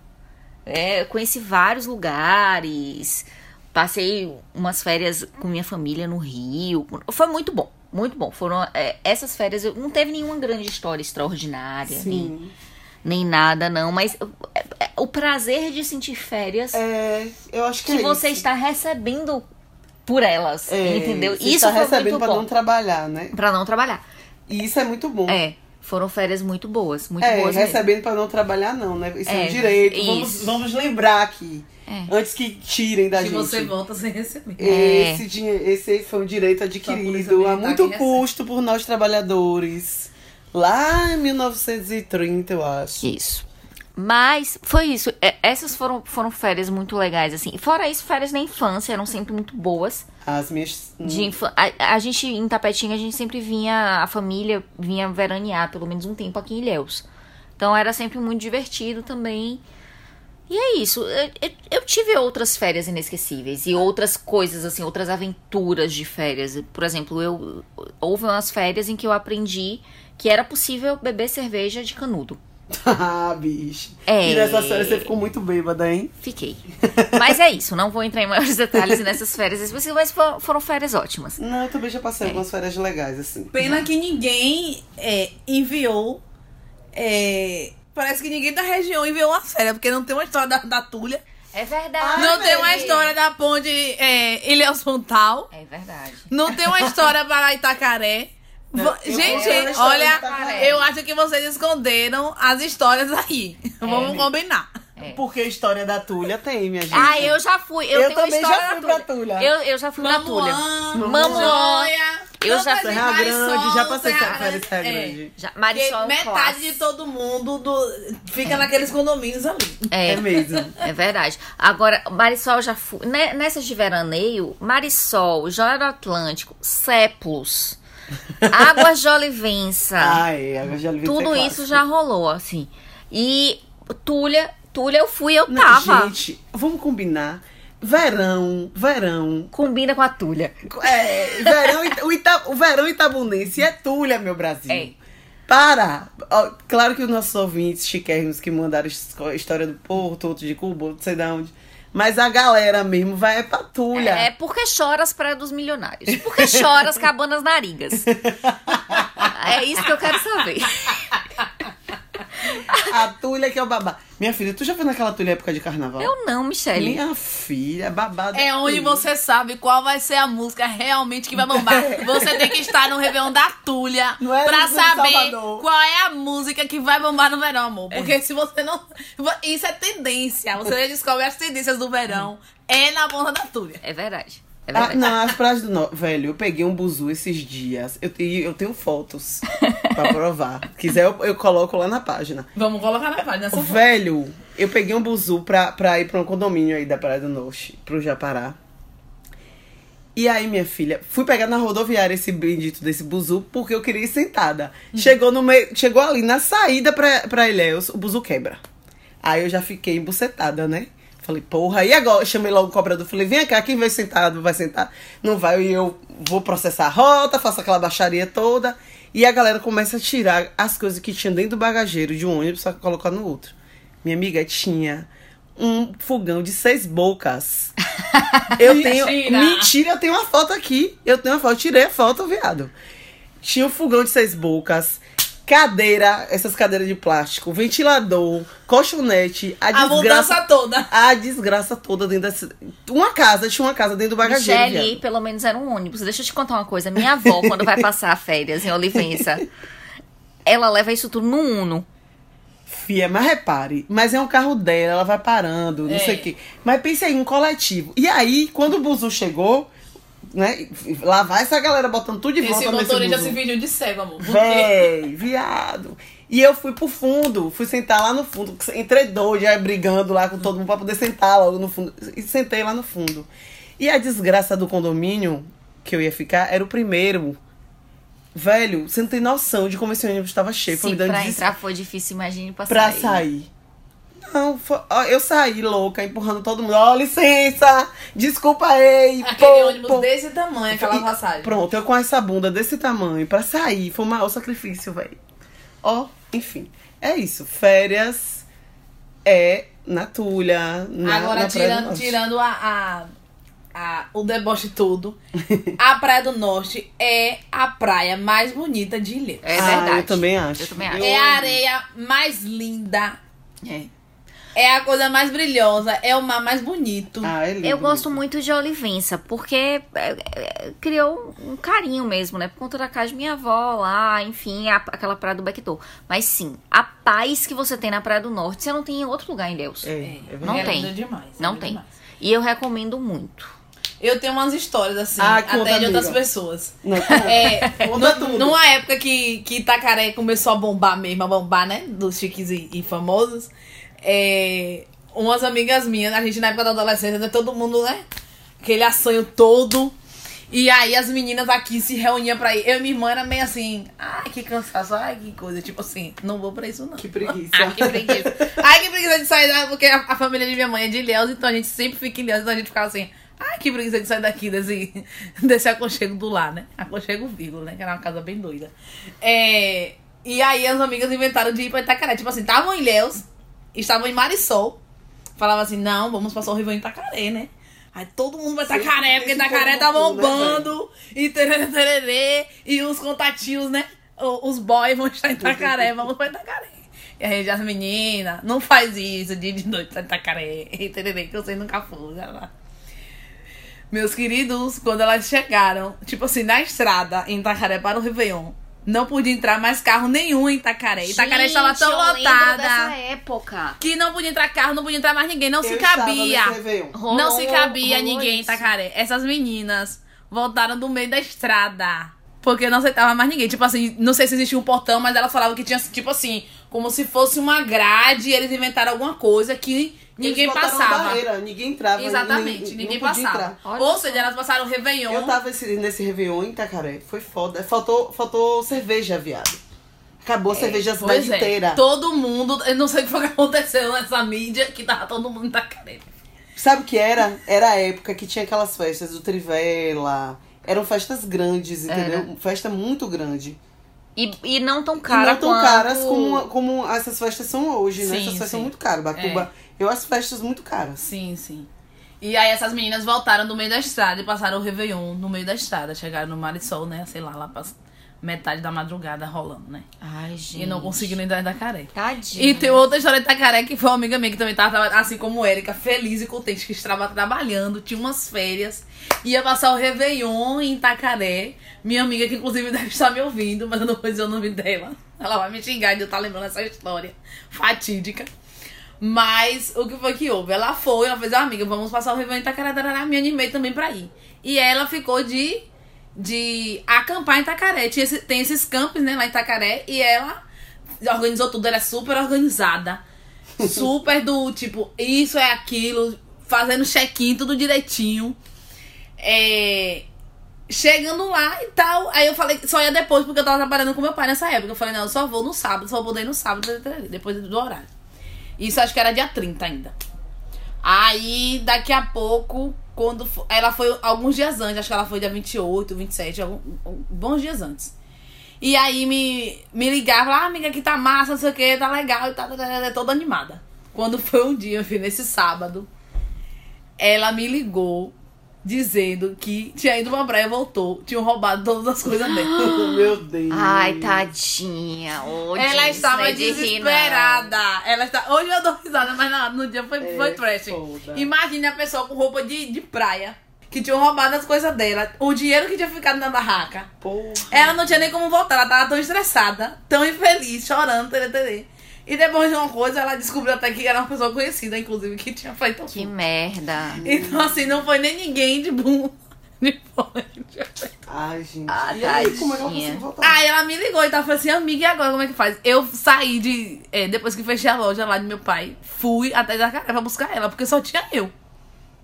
É, conheci vários lugares. Passei umas férias com minha família no Rio. Foi muito bom, muito bom. Foram é, essas férias. Não teve nenhuma grande história extraordinária, nem, nem nada, não. Mas é, é, o prazer de sentir férias É, eu acho que, que é você isso. está recebendo por elas, É, entendeu? Você Isso está foi recebendo muito pra bom. não trabalhar, né? Pra não trabalhar. E isso é muito bom. É, foram férias muito boas, muito É, boas recebendo pra não trabalhar, não, né? Isso é, É, um direito. Vamos, isso. vamos lembrar aqui. É. Antes que tirem da Que gente. você volta sem receber. É. Esse, dinhe- esse foi um direito adquirido a muito recebe. custo por nós trabalhadores. Lá em 1930, eu acho. Isso. Mas foi isso. É, Essas foram, foram férias muito legais, assim. Fora isso, férias na infância eram sempre muito boas. As minhas. De infa- a, a gente, em Tapetinho, a gente sempre vinha, a família vinha veranear pelo menos um tempo aqui em Ilhéus. Então era sempre muito divertido também. E é isso. Eu, eu- eu tive outras férias inesquecíveis e outras coisas, assim, outras aventuras de férias. Por exemplo, eu houve umas férias em que eu aprendi que era possível beber cerveja de canudo. ah, bicho. É. E nessa série você ficou muito bêbada, hein? Fiquei. Mas é isso, não vou entrar em maiores detalhes nessas férias específicas, mas foram, férias ótimas. Não, eu também já É. passei algumas férias legais, assim. Pena que ninguém é, enviou. é, parece que ninguém da região enviou uma férias, porque não tem uma história da, da Tulha. É verdade. não tem uma história da ponte é, Ilhéus Pontal. É verdade. Não tem uma história para Itacaré. Eu Gente, olha, Itacaré. eu acho que vocês esconderam as histórias aí. Vamos combinar. É. Porque a história da Tulha tem, minha gente. Ah, eu já fui. Eu, Eu também já história fui pra Tulha. Eu, eu já fui na Tulha. Mamuã, Mamuã. Eu já fui. Serra Grande, já passei Serra em Serra é. Grande. Já, Porque Marisol é metade clássico. de todo mundo do- fica naqueles condomínios ali. É, É mesmo. é verdade. Agora, Marisol já fui. né, Nessas de veraneio, Marisol, Joia do Atlântico, Cepos, Águas de Olivença. Ah, é. Agora já vi tudo ser isso já rolou, assim. E Tulha, Tulha eu fui, eu Não, tava. Gente, vamos combinar. Verão, verão. Combina com a Tulha. É, verão, o, Ita, o verão itabunense é Tulha, meu Brasil. É. Para! Claro que os nossos ouvintes chiquérrimos que mandaram história do Porto, outro de Cuba, outro sei de onde. Mas a galera mesmo vai é pra Tulha. É porque chora as praias dos milionários. Porque chora as cabanas narigas. É isso que eu quero saber. A Tulha que é o babá. Minha filha, tu já foi naquela Tulha época de carnaval? Eu não, Michele. Minha filha, babado. É onde você sabe qual vai ser a música realmente que vai bombar. Você tem que estar no Réveillon da Tulha Não é pra saber qual é a música que vai bombar no verão, amor. Porque se você não. Isso é tendência. Você já descobre as tendências do verão. É na ponta da Tulha. É verdade. É Ah, não, as praias do norte. Velho, eu peguei um buzu esses dias. Eu tenho, eu tenho fotos pra provar. Quiser, eu, eu coloco lá na página. Vamos colocar na página. Essa foto. Velho, eu peguei um buzu pra, pra ir pra um condomínio aí da Praia do Norte, pro Japará. E aí, minha filha, fui pegar na rodoviária esse bendito desse buzu porque eu queria ir sentada. Chegou no meio, chegou ali na saída pra, pra Ilhéus, o buzu quebra. Aí eu já fiquei embucetada, né? Falei, porra, e agora? Eu chamei logo o cobrador, falei, vem cá, quem vai sentado, vai sentar? Não vai, e eu vou processar a rota, faço aquela baixaria toda. E a galera começa a tirar as coisas que tinha dentro do bagageiro de um ônibus pra colocar no outro. Minha amiga tinha um fogão de seis bocas. Eu tenho. Mentira! Mentira, eu tenho uma foto aqui. Eu tenho uma foto, eu tirei a foto, viado. Tinha um fogão de seis bocas, cadeira, essas cadeiras de plástico, ventilador, colchonete, a A desgraça. mudança toda. A desgraça toda dentro dessa. Uma casa, tinha uma casa dentro do bagageiro. Michele, viado. pelo menos era um ônibus. Deixa eu te contar uma coisa. Minha avó, quando vai passar férias em Olivença, ela leva isso tudo no Uno. Fia, mas repare, mas é um carro dela, ela vai parando, não É. sei o quê. Mas pense aí, um coletivo. E aí, quando o buzu chegou, né? Lá vai essa galera botando tudo de Esse volta nesse motorista se fingiu de cego, amor. Véi, viado. E eu fui pro fundo, fui sentar lá no fundo. Entrei doido, já brigando lá com todo mundo pra poder sentar logo no fundo. E sentei lá no fundo. E a desgraça do condomínio que eu ia ficar era o primeiro. Velho, você não tem noção de como esse ônibus estava cheio. Se pra entrar foi difícil, imagine pra, pra sair. sair. Não, foi- ó, eu saí louca, empurrando todo mundo. Ó, licença! Desculpa aí! Aquele pô, ônibus pô. desse tamanho, aquela E- passagem. Pronto, eu com essa bunda desse tamanho pra sair, foi o maior sacrifício, velho. Ó, enfim. É isso. Férias é na Tulha. Na, Agora, na tirando, tirando a, a, a- o deboche todo, a Praia do Norte é a praia mais bonita de Ilhéus. É Ah, verdade. eu também acho. Eu também acho. É a areia mais linda, É. é a coisa mais brilhosa, é o mar mais bonito. Ah, é lindo. Eu gosto muito de Olivença, porque é, é, criou um carinho mesmo, né? Por conta da casa de minha avó lá, enfim, a- aquela praia do Bequetor. Mas sim, a paz que você tem na Praia do Norte, você não tem em outro lugar em Deus. É, é verdade. Não é tem. demais. é Não tem. demais. E eu recomendo muito. Eu tenho umas histórias assim, Ah, até de outras amiga. pessoas. Não. É, Conta tudo. numa época que, que Itacaré começou a bombar mesmo, a bombar, né? Dos chiques e, e famosos. É, umas amigas minhas, a gente na época da adolescência, né, todo mundo, né? Aquele assanho todo. E aí as meninas aqui se reuniam pra ir. Eu e minha irmã era meio assim, ai que cansaço, ai que coisa. Tipo assim, não vou pra isso não. Que preguiça. Ai, que preguiça. Ai, que preguiça de sair daqui, porque a, a família de minha mãe é de Ilhéus, então a gente sempre fica em Ilhéus, então a gente ficava assim, ai, que preguiça de sair daqui desse, desse aconchego do lar, né? Aconchego vírgula, né? Que era uma casa bem doida. É, e aí as amigas inventaram de ir pra Itacaré. Tipo assim, estavam em Ilhéus, estavam em Marisol. Falava assim, não, vamos passar o Réveillon em Itacaré, né? Aí todo mundo vai tem porque Itacaré povo tá né, bombando. e tererê, tererê, e os contatinhos, né? Os boys vão estar em Itacaré, vamos pra Itacaré. E aí as meninas, não faz isso, dia de noite tá em Itacaré, e tererê, que você nunca foi. lá, lá. Meus queridos, quando elas chegaram, tipo assim, na estrada em Itacaré para o Réveillon, não podia entrar mais carro nenhum em Itacaré. Itacaré estava tão lotada dessa época. que não podia entrar carro, não podia entrar mais ninguém, não se Eu estava cabia. Rolou- não se cabia rolou ninguém em isso. Itacaré. Essas meninas voltaram do meio da estrada. Porque não aceitava mais ninguém. Tipo assim, não sei se existia um portão, mas elas falavam que tinha, tipo assim, como se fosse uma grade e eles inventaram alguma coisa que ninguém passava. barreira, ninguém entrava. Exatamente, ninguém podia passava. Ou seja, elas passaram o Réveillon. Eu tava esse- nesse Réveillon em Itacaré. Foi foda. Faltou, faltou cerveja, viado. Acabou a cerveja a cidade é, inteira. todo mundo, eu não sei o que foi que aconteceu nessa mídia, que tava todo mundo em Itacaré. Sabe o que era? Era a época que tinha aquelas festas do Trivela. Eram festas grandes, entendeu? Festa muito grande. E, e não tão e cara não tão quanto... caras como, como essas festas são hoje, né? Sim, essas festas sim. são muito caras. Batuba, eu acho festas muito caras. Sim, sim. E aí essas meninas voltaram do meio da estrada e passaram o Réveillon no meio da estrada. Chegaram no Marisol, né? Sei lá, lá pra metade da madrugada rolando, né? Ai, gente. E não conseguiram entrar em Itacaré. Tadinha. E tem outra história de Itacaré que foi uma amiga minha que também tava, trabalhando, assim como Érica, feliz e contente, que estava trabalhando, tinha umas férias, ia passar o Réveillon em Itacaré. Minha amiga, que inclusive deve estar me ouvindo, mas eu não vou dizer o nome dela. Ela vai me xingar de eu estar lembrando essa história fatídica. Mas o que foi que houve? Ela foi, ela fez, amiga, vamos passar o Réveillon em Itacaré, me animei também pra ir. E ela ficou de, de acampar em Itacaré. Tinha tem esses campos, né, lá em Itacaré, e ela organizou tudo, ela é super organizada. Super do tipo, isso é aquilo, fazendo check-in, tudo direitinho. É, chegando lá e tal. Aí eu falei, só ia depois, porque eu tava trabalhando com meu pai nessa época. Eu falei, não, eu só vou no sábado, só vou daí no sábado, depois do horário. Isso acho que era dia 30 ainda. Aí, daqui a pouco, quando ela foi alguns dias antes, acho que ela foi dia 28, 27, algum, um- bons dias antes. E aí me, me ligava, ah, amiga, aqui tá massa, não sei o que, tá legal e tá, tá, tá, tá, toda animada. Quando foi um dia, nesse sábado, ela me ligou dizendo que tinha ido pra praia e voltou. Tinham roubado todas as coisas dela. Meu Deus. Ai, tadinha. Ô, Ela Disney, estava de rir, não. desesperada. Ela está... Hoje eu dou risada, mas no, no dia foi, É, foi trash. foda. Imagine a pessoa com roupa de, de praia. Que tinham roubado as coisas dela. O dinheiro que tinha ficado na barraca. Porra. Ela não tinha nem como voltar. Ela tava tão estressada, tão infeliz, chorando, tere, tere. E depois de uma coisa, ela descobriu até que era uma pessoa conhecida, inclusive, que tinha feito Que tudo. merda. Então, assim, não foi nem ninguém de bom. Ai, gente. Ah, e aí, como é que conseguiu voltar? Aí ela me ligou e tava falando assim, amiga, e agora como é que faz? Eu saí de. é, depois que fechei a loja lá de meu pai, fui até Itacaré pra buscar ela, porque só tinha eu.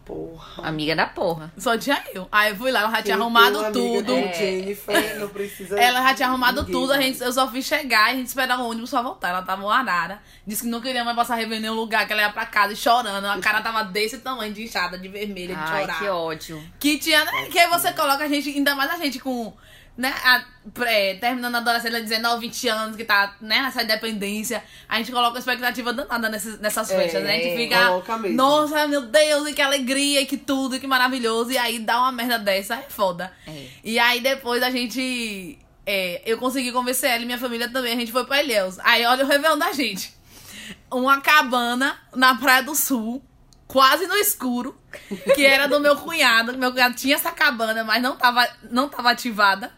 Porra. Amiga da porra. Só tinha eu. Aí eu fui lá, ela já tinha arrumado tudo. É. Jennifer, não precisa Ela já tinha arrumado ninguém, tudo, a gente, eu só fiz chegar e a gente esperava o ônibus pra voltar. Ela tava arara. Disse que não queria mais passar Réveillon em nenhum lugar, que ela ia pra casa e chorando. A cara tava desse tamanho, de inchada, de vermelha, de Ai, chorar. que ódio. Que tinha, né? Que aí você coloca a gente, ainda mais a gente com, né, a, pré, terminando a adolescência, 19, 20 anos, que tá, né, nessa independência, a gente coloca uma expectativa danada nessas, nessas É, festas, né? A gente fica, nossa, meu Deus, e que alegria, e que tudo, e que maravilhoso, e aí dá uma merda dessa, é foda. É. E aí depois a gente, é, eu consegui convencer ela e minha família também, a gente foi pra Ilhéus. Aí olha o Réveillon da gente. Uma cabana na Praia do Sul, quase no escuro, que era do meu cunhado. Meu cunhado tinha essa cabana, mas não tava, não tava ativada.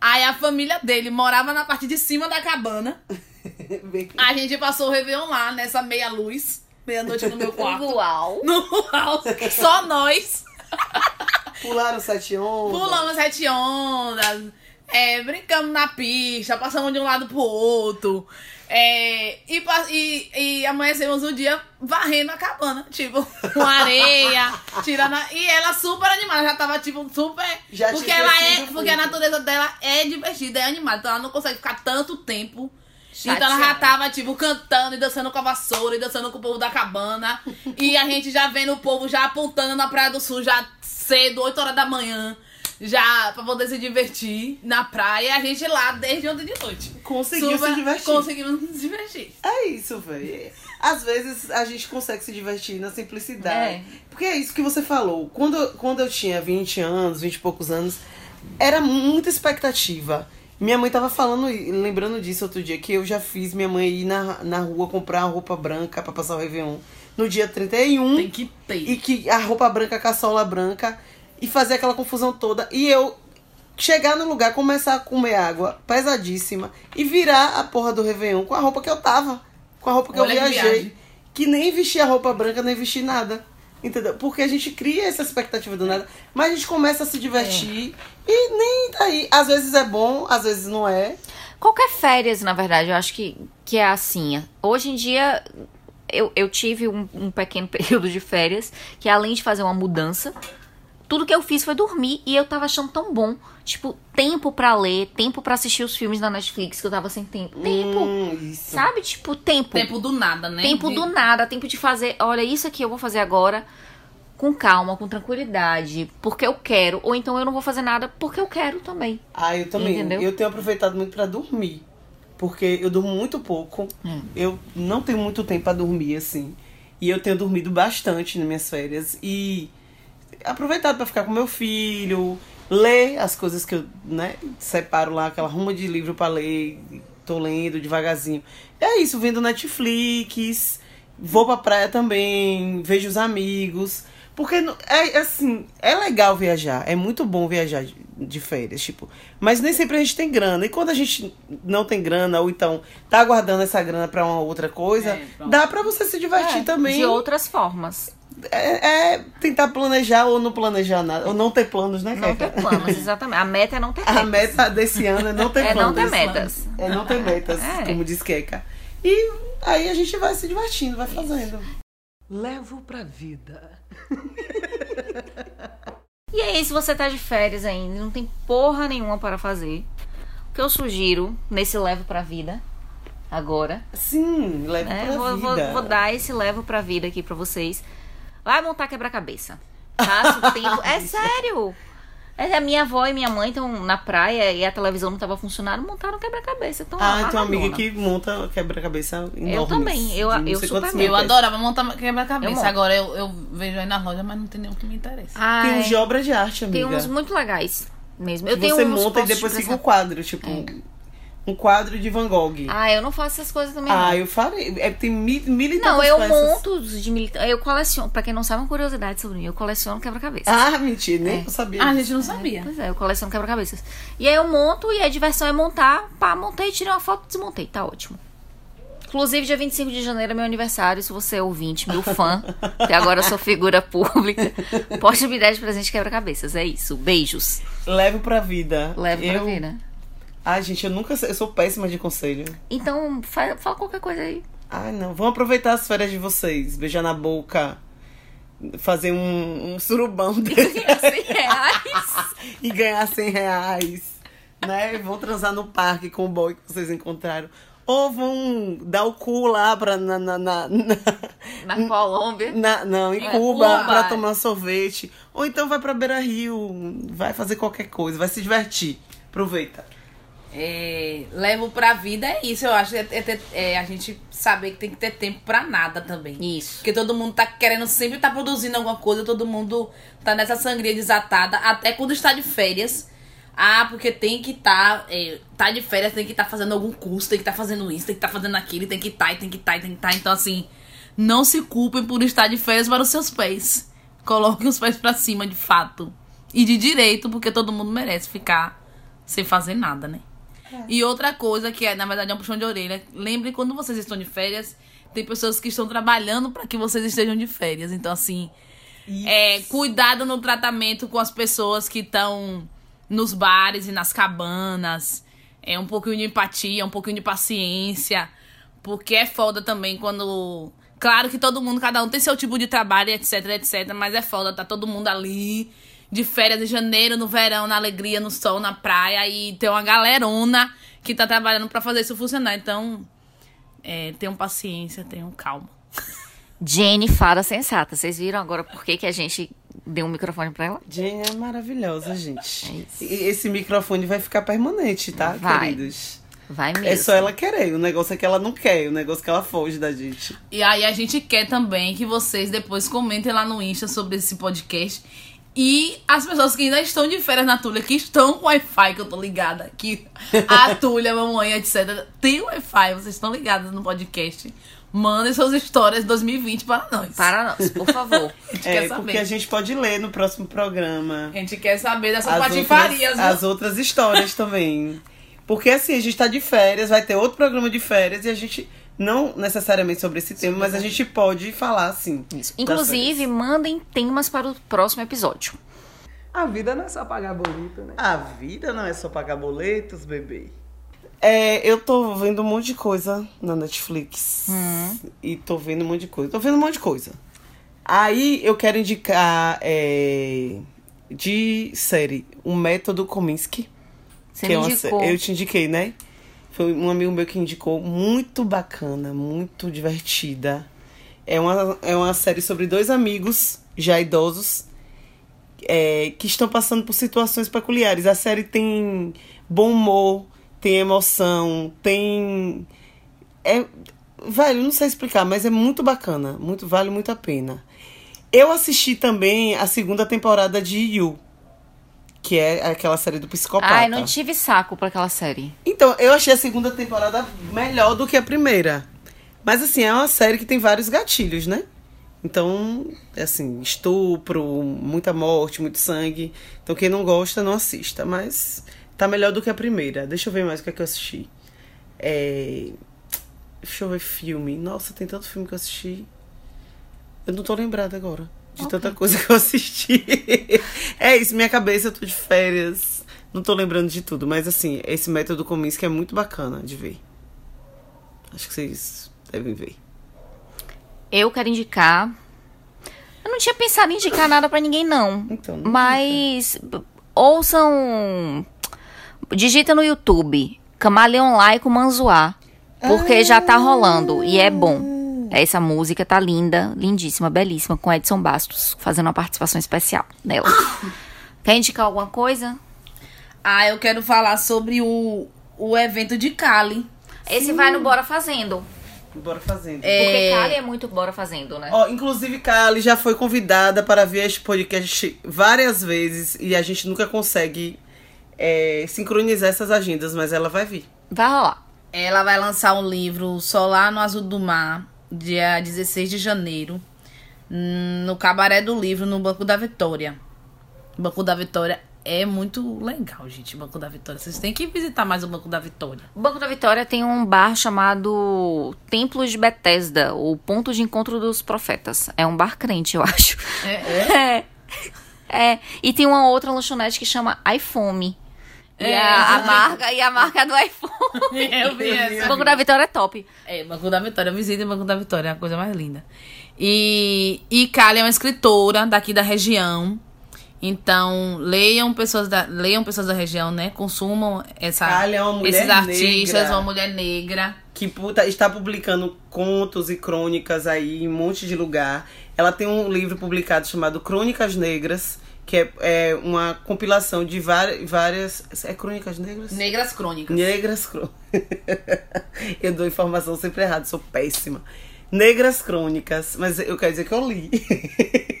Aí a família dele morava na parte de cima da cabana. Bem- A gente passou o Réveillon lá, nessa meia luz, meia-noite no meu quarto. Uau. No house, só nós. Pularam sete ondas. Pulamos sete ondas, é, brincamos na pista, passamos de um lado pro outro. É, e, e, e amanhecemos o dia varrendo a cabana, tipo, com areia, tirando. a- e ela super animada, já tava, tipo, super. Já porque ela é. crescido Porque a muito. natureza dela é divertida, é animada, então ela não consegue ficar tanto tempo. Então ela já Chateada. tava, tipo, cantando e dançando com a vassoura e dançando com o povo da cabana. e a gente já vendo o povo já apontando na Praia do Sul, já cedo, 8 horas da manhã. Já pra poder se divertir na praia. A gente lá desde ontem de noite. Conseguiu se divertir. Conseguimos nos divertir. É isso, velho. Às vezes a gente consegue se divertir na simplicidade. É. Porque é isso que você falou. Quando, quando eu tinha 20 anos, 20 e poucos anos, era muita expectativa. Minha mãe tava falando, lembrando disso outro dia, que eu já fiz minha mãe ir na, na rua comprar roupa branca pra passar o Réveillon no dia 31. Tem que ter. E que a roupa branca a sola branca e fazer aquela confusão toda. E eu chegar no lugar, começar a comer água pesadíssima e virar a porra do Réveillon com a roupa que eu tava. Com a roupa que Olha que eu viajei. viagem. Que nem vestir a roupa branca, nem vestir nada. Entendeu? Porque a gente cria essa expectativa do nada, mas a gente começa a se divertir e nem tá aí. Às vezes é bom, às vezes não é. Qualquer férias, na verdade, eu acho que, que é assim. Hoje em dia, eu, eu tive um, um pequeno período de férias que, além de fazer uma mudança, tudo que eu fiz foi dormir e eu tava achando tão bom. Tipo, tempo pra ler, tempo pra assistir os filmes da Netflix, que eu tava sem tempo. Tempo, Hum, isso. sabe? Tipo, tempo. Tempo do nada, né? Tempo De- do nada, tempo de fazer, olha, isso aqui eu vou fazer agora com calma, com tranquilidade, porque eu quero, ou então eu não vou fazer nada porque eu quero também. Ah, eu também. Entendeu? Eu tenho aproveitado muito pra dormir. Porque eu durmo muito pouco. Hum. Eu não tenho muito tempo pra dormir, assim. E eu tenho dormido bastante nas minhas férias. E aproveitado pra ficar com meu filho, ler as coisas que eu, né, separo lá, aquela ruma de livro pra ler. Tô lendo devagarzinho. É isso, vendo Netflix, vou pra praia também, vejo os amigos. Porque não- é assim, é legal viajar, é muito bom viajar de, de férias, tipo. Mas nem sempre a gente tem grana. E quando a gente não tem grana, ou então tá guardando essa grana pra uma outra coisa, É, pronto. dá pra você se divertir É, também. De outras formas. É, é tentar planejar ou não planejar nada. Ou não ter planos, né, Não ter Keca? planos, exatamente. A meta é não ter A metas. meta desse ano é não ter É não planos. ter metas. É não ter metas, É. como diz Keka. E aí a gente vai se divertindo, vai fazendo. Levo pra vida. E aí, se você tá de férias ainda e não tem porra nenhuma para fazer, o que eu sugiro nesse levo pra vida, agora, Sim, leve né? pra Vou, vou, vida. vou dar esse levo pra vida aqui pra vocês. Vai montar quebra-cabeça. Passa o tempo. É sério! É, a minha avó e minha mãe estão na praia e a televisão não tava funcionando, montaram quebra-cabeça. Então, Ah, tem uma amiga que monta quebra-cabeça enorme. também, eu- eu super Eu adorava montar quebra-cabeça. Eu. Agora eu, eu vejo aí na loja, mas não tem nenhum que me interessa. Tem uns de obra de arte, amiga. Tem uns muito legais mesmo. Eu que tenho você uns monta e depois de fica presente. quadro, tipo... Um quadro de Van Gogh. Ah, eu não faço essas coisas também. Ah, não. eu farei. É, tem mil, mil e Não, eu peças. monto os de militar. Eu coleciono. Pra quem não sabe, uma curiosidade sobre mim. Eu coleciono quebra-cabeça. Ah, mentira, nem É. eu sabia. Ah, a gente não sabia. Pois é, eu coleciono quebra-cabeças. E aí eu monto e a diversão é montar. Pá, montei, tirei uma foto, desmontei. Tá ótimo. Inclusive, dia 25 de janeiro é meu aniversário. Se você é ouvinte, meu fã, que agora eu sou figura pública, pode me dar de presente quebra-cabeças. É isso. Beijos. Levo pra vida. Pra eu... vida. Ai, gente, eu nunca. Eu sou péssima de conselho. Então, fa- fala qualquer coisa aí. Ai, não. Vamos aproveitar as férias de vocês. Beijar na boca. fazer um, um surubão Cem dele reais. e ganhar 100 reais. Né? Vão transar no parque com o boy que vocês encontraram. Ou vão dar o cu lá pra, na, na, na, na- Na Colômbia. na- não, em É, Cuba, Cuba. pra tomar sorvete. Ou então vai pra Beira Rio, vai fazer qualquer coisa, vai se divertir. Aproveita. É, levo pra vida é isso, eu acho. É, é ter- é a gente saber que tem que ter tempo pra nada também. Isso. Porque todo mundo tá querendo sempre tá produzindo alguma coisa, todo mundo tá nessa sangria desatada, até quando está de férias. Ah, porque tem que tá, é, tá de férias, tem que estar fazendo algum curso, tem que estar fazendo isso, tem que estar fazendo aquilo, tem que estar, tem que estar, tem que estar. Então, assim, não se culpem por estar de férias para os seus pés. Coloquem os pés pra cima, de fato. E de direito, porque todo mundo merece ficar sem fazer nada, né? E outra coisa que é, na verdade, é um puxão de orelha. Lembre quando vocês estão de férias, tem pessoas que estão trabalhando para que vocês estejam de férias. Então, assim, é, cuidado no tratamento com as pessoas que estão nos bares e nas cabanas. É um pouquinho de empatia, um pouquinho de paciência. Porque é foda também quando. Claro que todo mundo, cada um tem seu tipo de trabalho, etc, etc. Mas é foda, tá todo mundo ali de férias em janeiro, no verão, na alegria, no sol, na praia. E tem uma galerona que tá trabalhando pra fazer isso funcionar. Então, é, tenham paciência, tenham calma. Jenny Fada Sensata. Vocês viram agora por que, que a gente deu um microfone pra ela? Jane é maravilhosa, gente. É isso. E esse microfone vai ficar permanente, tá, Vai. queridos? Vai mesmo. É só ela querer. O negócio é que ela não quer. O negócio é que ela foge da gente. E aí a gente quer também que vocês depois comentem lá no Insta sobre esse podcast. E as pessoas que ainda estão de férias na Tulha, que estão com Wi-Fi, que eu tô ligada, que a Tulha, a mamãe, etc. Tem Wi-Fi, vocês estão ligadas no podcast. Mandem suas histórias 2020 para nós. Para nós, por favor. A gente É, quer saber. porque a gente pode ler no próximo programa. A gente quer saber dessas As patifarias, outras, as outras histórias também. Porque assim, a gente tá de férias, vai ter outro programa de férias e a gente, não necessariamente sobre esse tema, mas a gente pode falar assim. Isso. Inclusive, férias. mandem temas para o próximo episódio. A vida não é só pagar boleto, né? A vida não é só pagar boletos, bebê. É, eu tô vendo um monte de coisa na Netflix. E tô vendo um monte de coisa. Tô vendo um monte de coisa. Aí eu quero indicar é, de série o Método Kominsky. Você que é uma indicou. Eu te indiquei, né? Foi um amigo meu que indicou. Muito bacana, muito divertida. É uma, é uma série sobre dois amigos já idosos é, que estão passando por situações peculiares. A série tem bom humor, tem emoção, tem. É, velho, não sei explicar, mas é muito bacana. Muito, vale muito a pena. Eu assisti também a segunda temporada de You, que é aquela série do psicopata. Ai, não tive saco pra aquela série. Então, eu achei a segunda temporada melhor do que a primeira. Mas, assim, é uma série que tem vários gatilhos, né? Então, é assim, estupro, muita morte, muito sangue. Então, quem não gosta, não assista. Mas tá melhor do que a primeira. Deixa eu ver mais o que é que eu assisti. É... Deixa eu ver filme. Nossa, tem tanto filme que eu assisti. Eu não tô lembrada agora de tanta coisa que eu assisti. é isso, minha cabeça, eu tô de férias. Não tô lembrando de tudo, mas assim, esse método Kominsky é muito bacana de ver. Acho que vocês devem ver. Eu quero indicar. Eu não tinha pensado em indicar nada pra ninguém, não. Então, não Mas b- ouçam. Digita no YouTube. Camaleon Laico Manzuá. Porque já tá rolando e é bom. Essa música tá linda, lindíssima, belíssima, com Edson Bastos fazendo uma participação especial nela. Quer indicar alguma coisa? Ah, eu quero falar sobre o, o evento de Cali. Esse vai no Bora Fazendo. Bora fazendo. Porque Kali é muito Bora Fazendo, né? Ó, inclusive, Kali já foi convidada para ver este podcast várias vezes e a gente nunca consegue é, sincronizar essas agendas, mas ela vai vir. Vai rolar. Ela vai lançar um livro Solar no Azul do Mar, dia 16 de janeiro, no Cabaré do Livro, no Banco da Vitória. O Banco da Vitória é muito legal, gente. O Banco da Vitória. Vocês têm que visitar mais o Banco da Vitória. O Banco da Vitória tem um bar chamado Templo de Betesda, o ponto de encontro dos profetas. É um bar crente, eu acho. É, É. É. E tem uma outra lanchonete que chama iFome. E É, a, a essa- marca e a marca é do iPhone. Eu vi essa. O Banco da Vitória é top. É, Banco da Vitória. Visita o Banco da Vitória, é a coisa mais linda. E, e Kali é uma escritora daqui da região. Então, leiam pessoas da, leiam pessoas da região, né? Consumam essa, Kali é uma mulher esses artistas, negra. uma mulher negra. que puta, está publicando contos e crônicas aí em um monte de lugar. Ela tem um livro publicado chamado Crônicas Negras, que é, é uma compilação de várias, várias. É Crônicas Negras? Negras crônicas. Negras Crônicas. eu dou informação sempre errada, sou péssima. Negras Crônicas, mas eu quero dizer que eu li.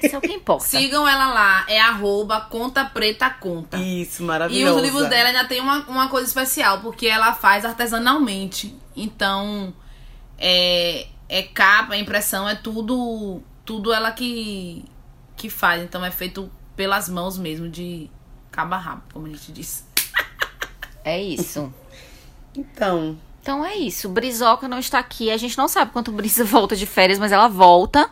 Isso é o que importa. Sigam ela lá, é arroba conta preta conta. Isso, E maravilhoso. os livros dela ainda tem uma, uma coisa especial, porque ela faz artesanalmente. Então, é, é capa, é impressão, é tudo tudo ela que, que faz. Então, é feito pelas mãos mesmo, de cabo a rabo, como a gente diz. É isso. Então, Então é isso. Brizoca não está aqui. A gente não sabe quanto Brisa volta de férias, mas ela volta.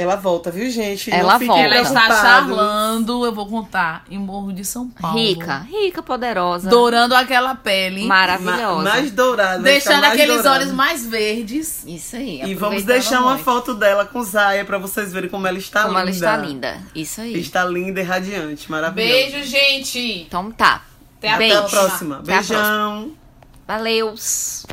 Ela volta, viu, gente? Ela Não volta. Ela está charlando, eu vou contar, em Morro de São Paulo. Rica, rica, poderosa. Dourando aquela pele. Maravilhosa. Ma- mais dourada. Deixando mais aqueles dourada. olhos mais verdes. Isso aí. E vamos deixar uma muito. foto dela com Zaya pra vocês verem como ela está Como linda. ela está linda. Isso aí. Está linda e radiante, maravilhosa. Beijo, gente. Então tá. Até a Até Beijo. a próxima. Até a próxima. Beijão. Valeus.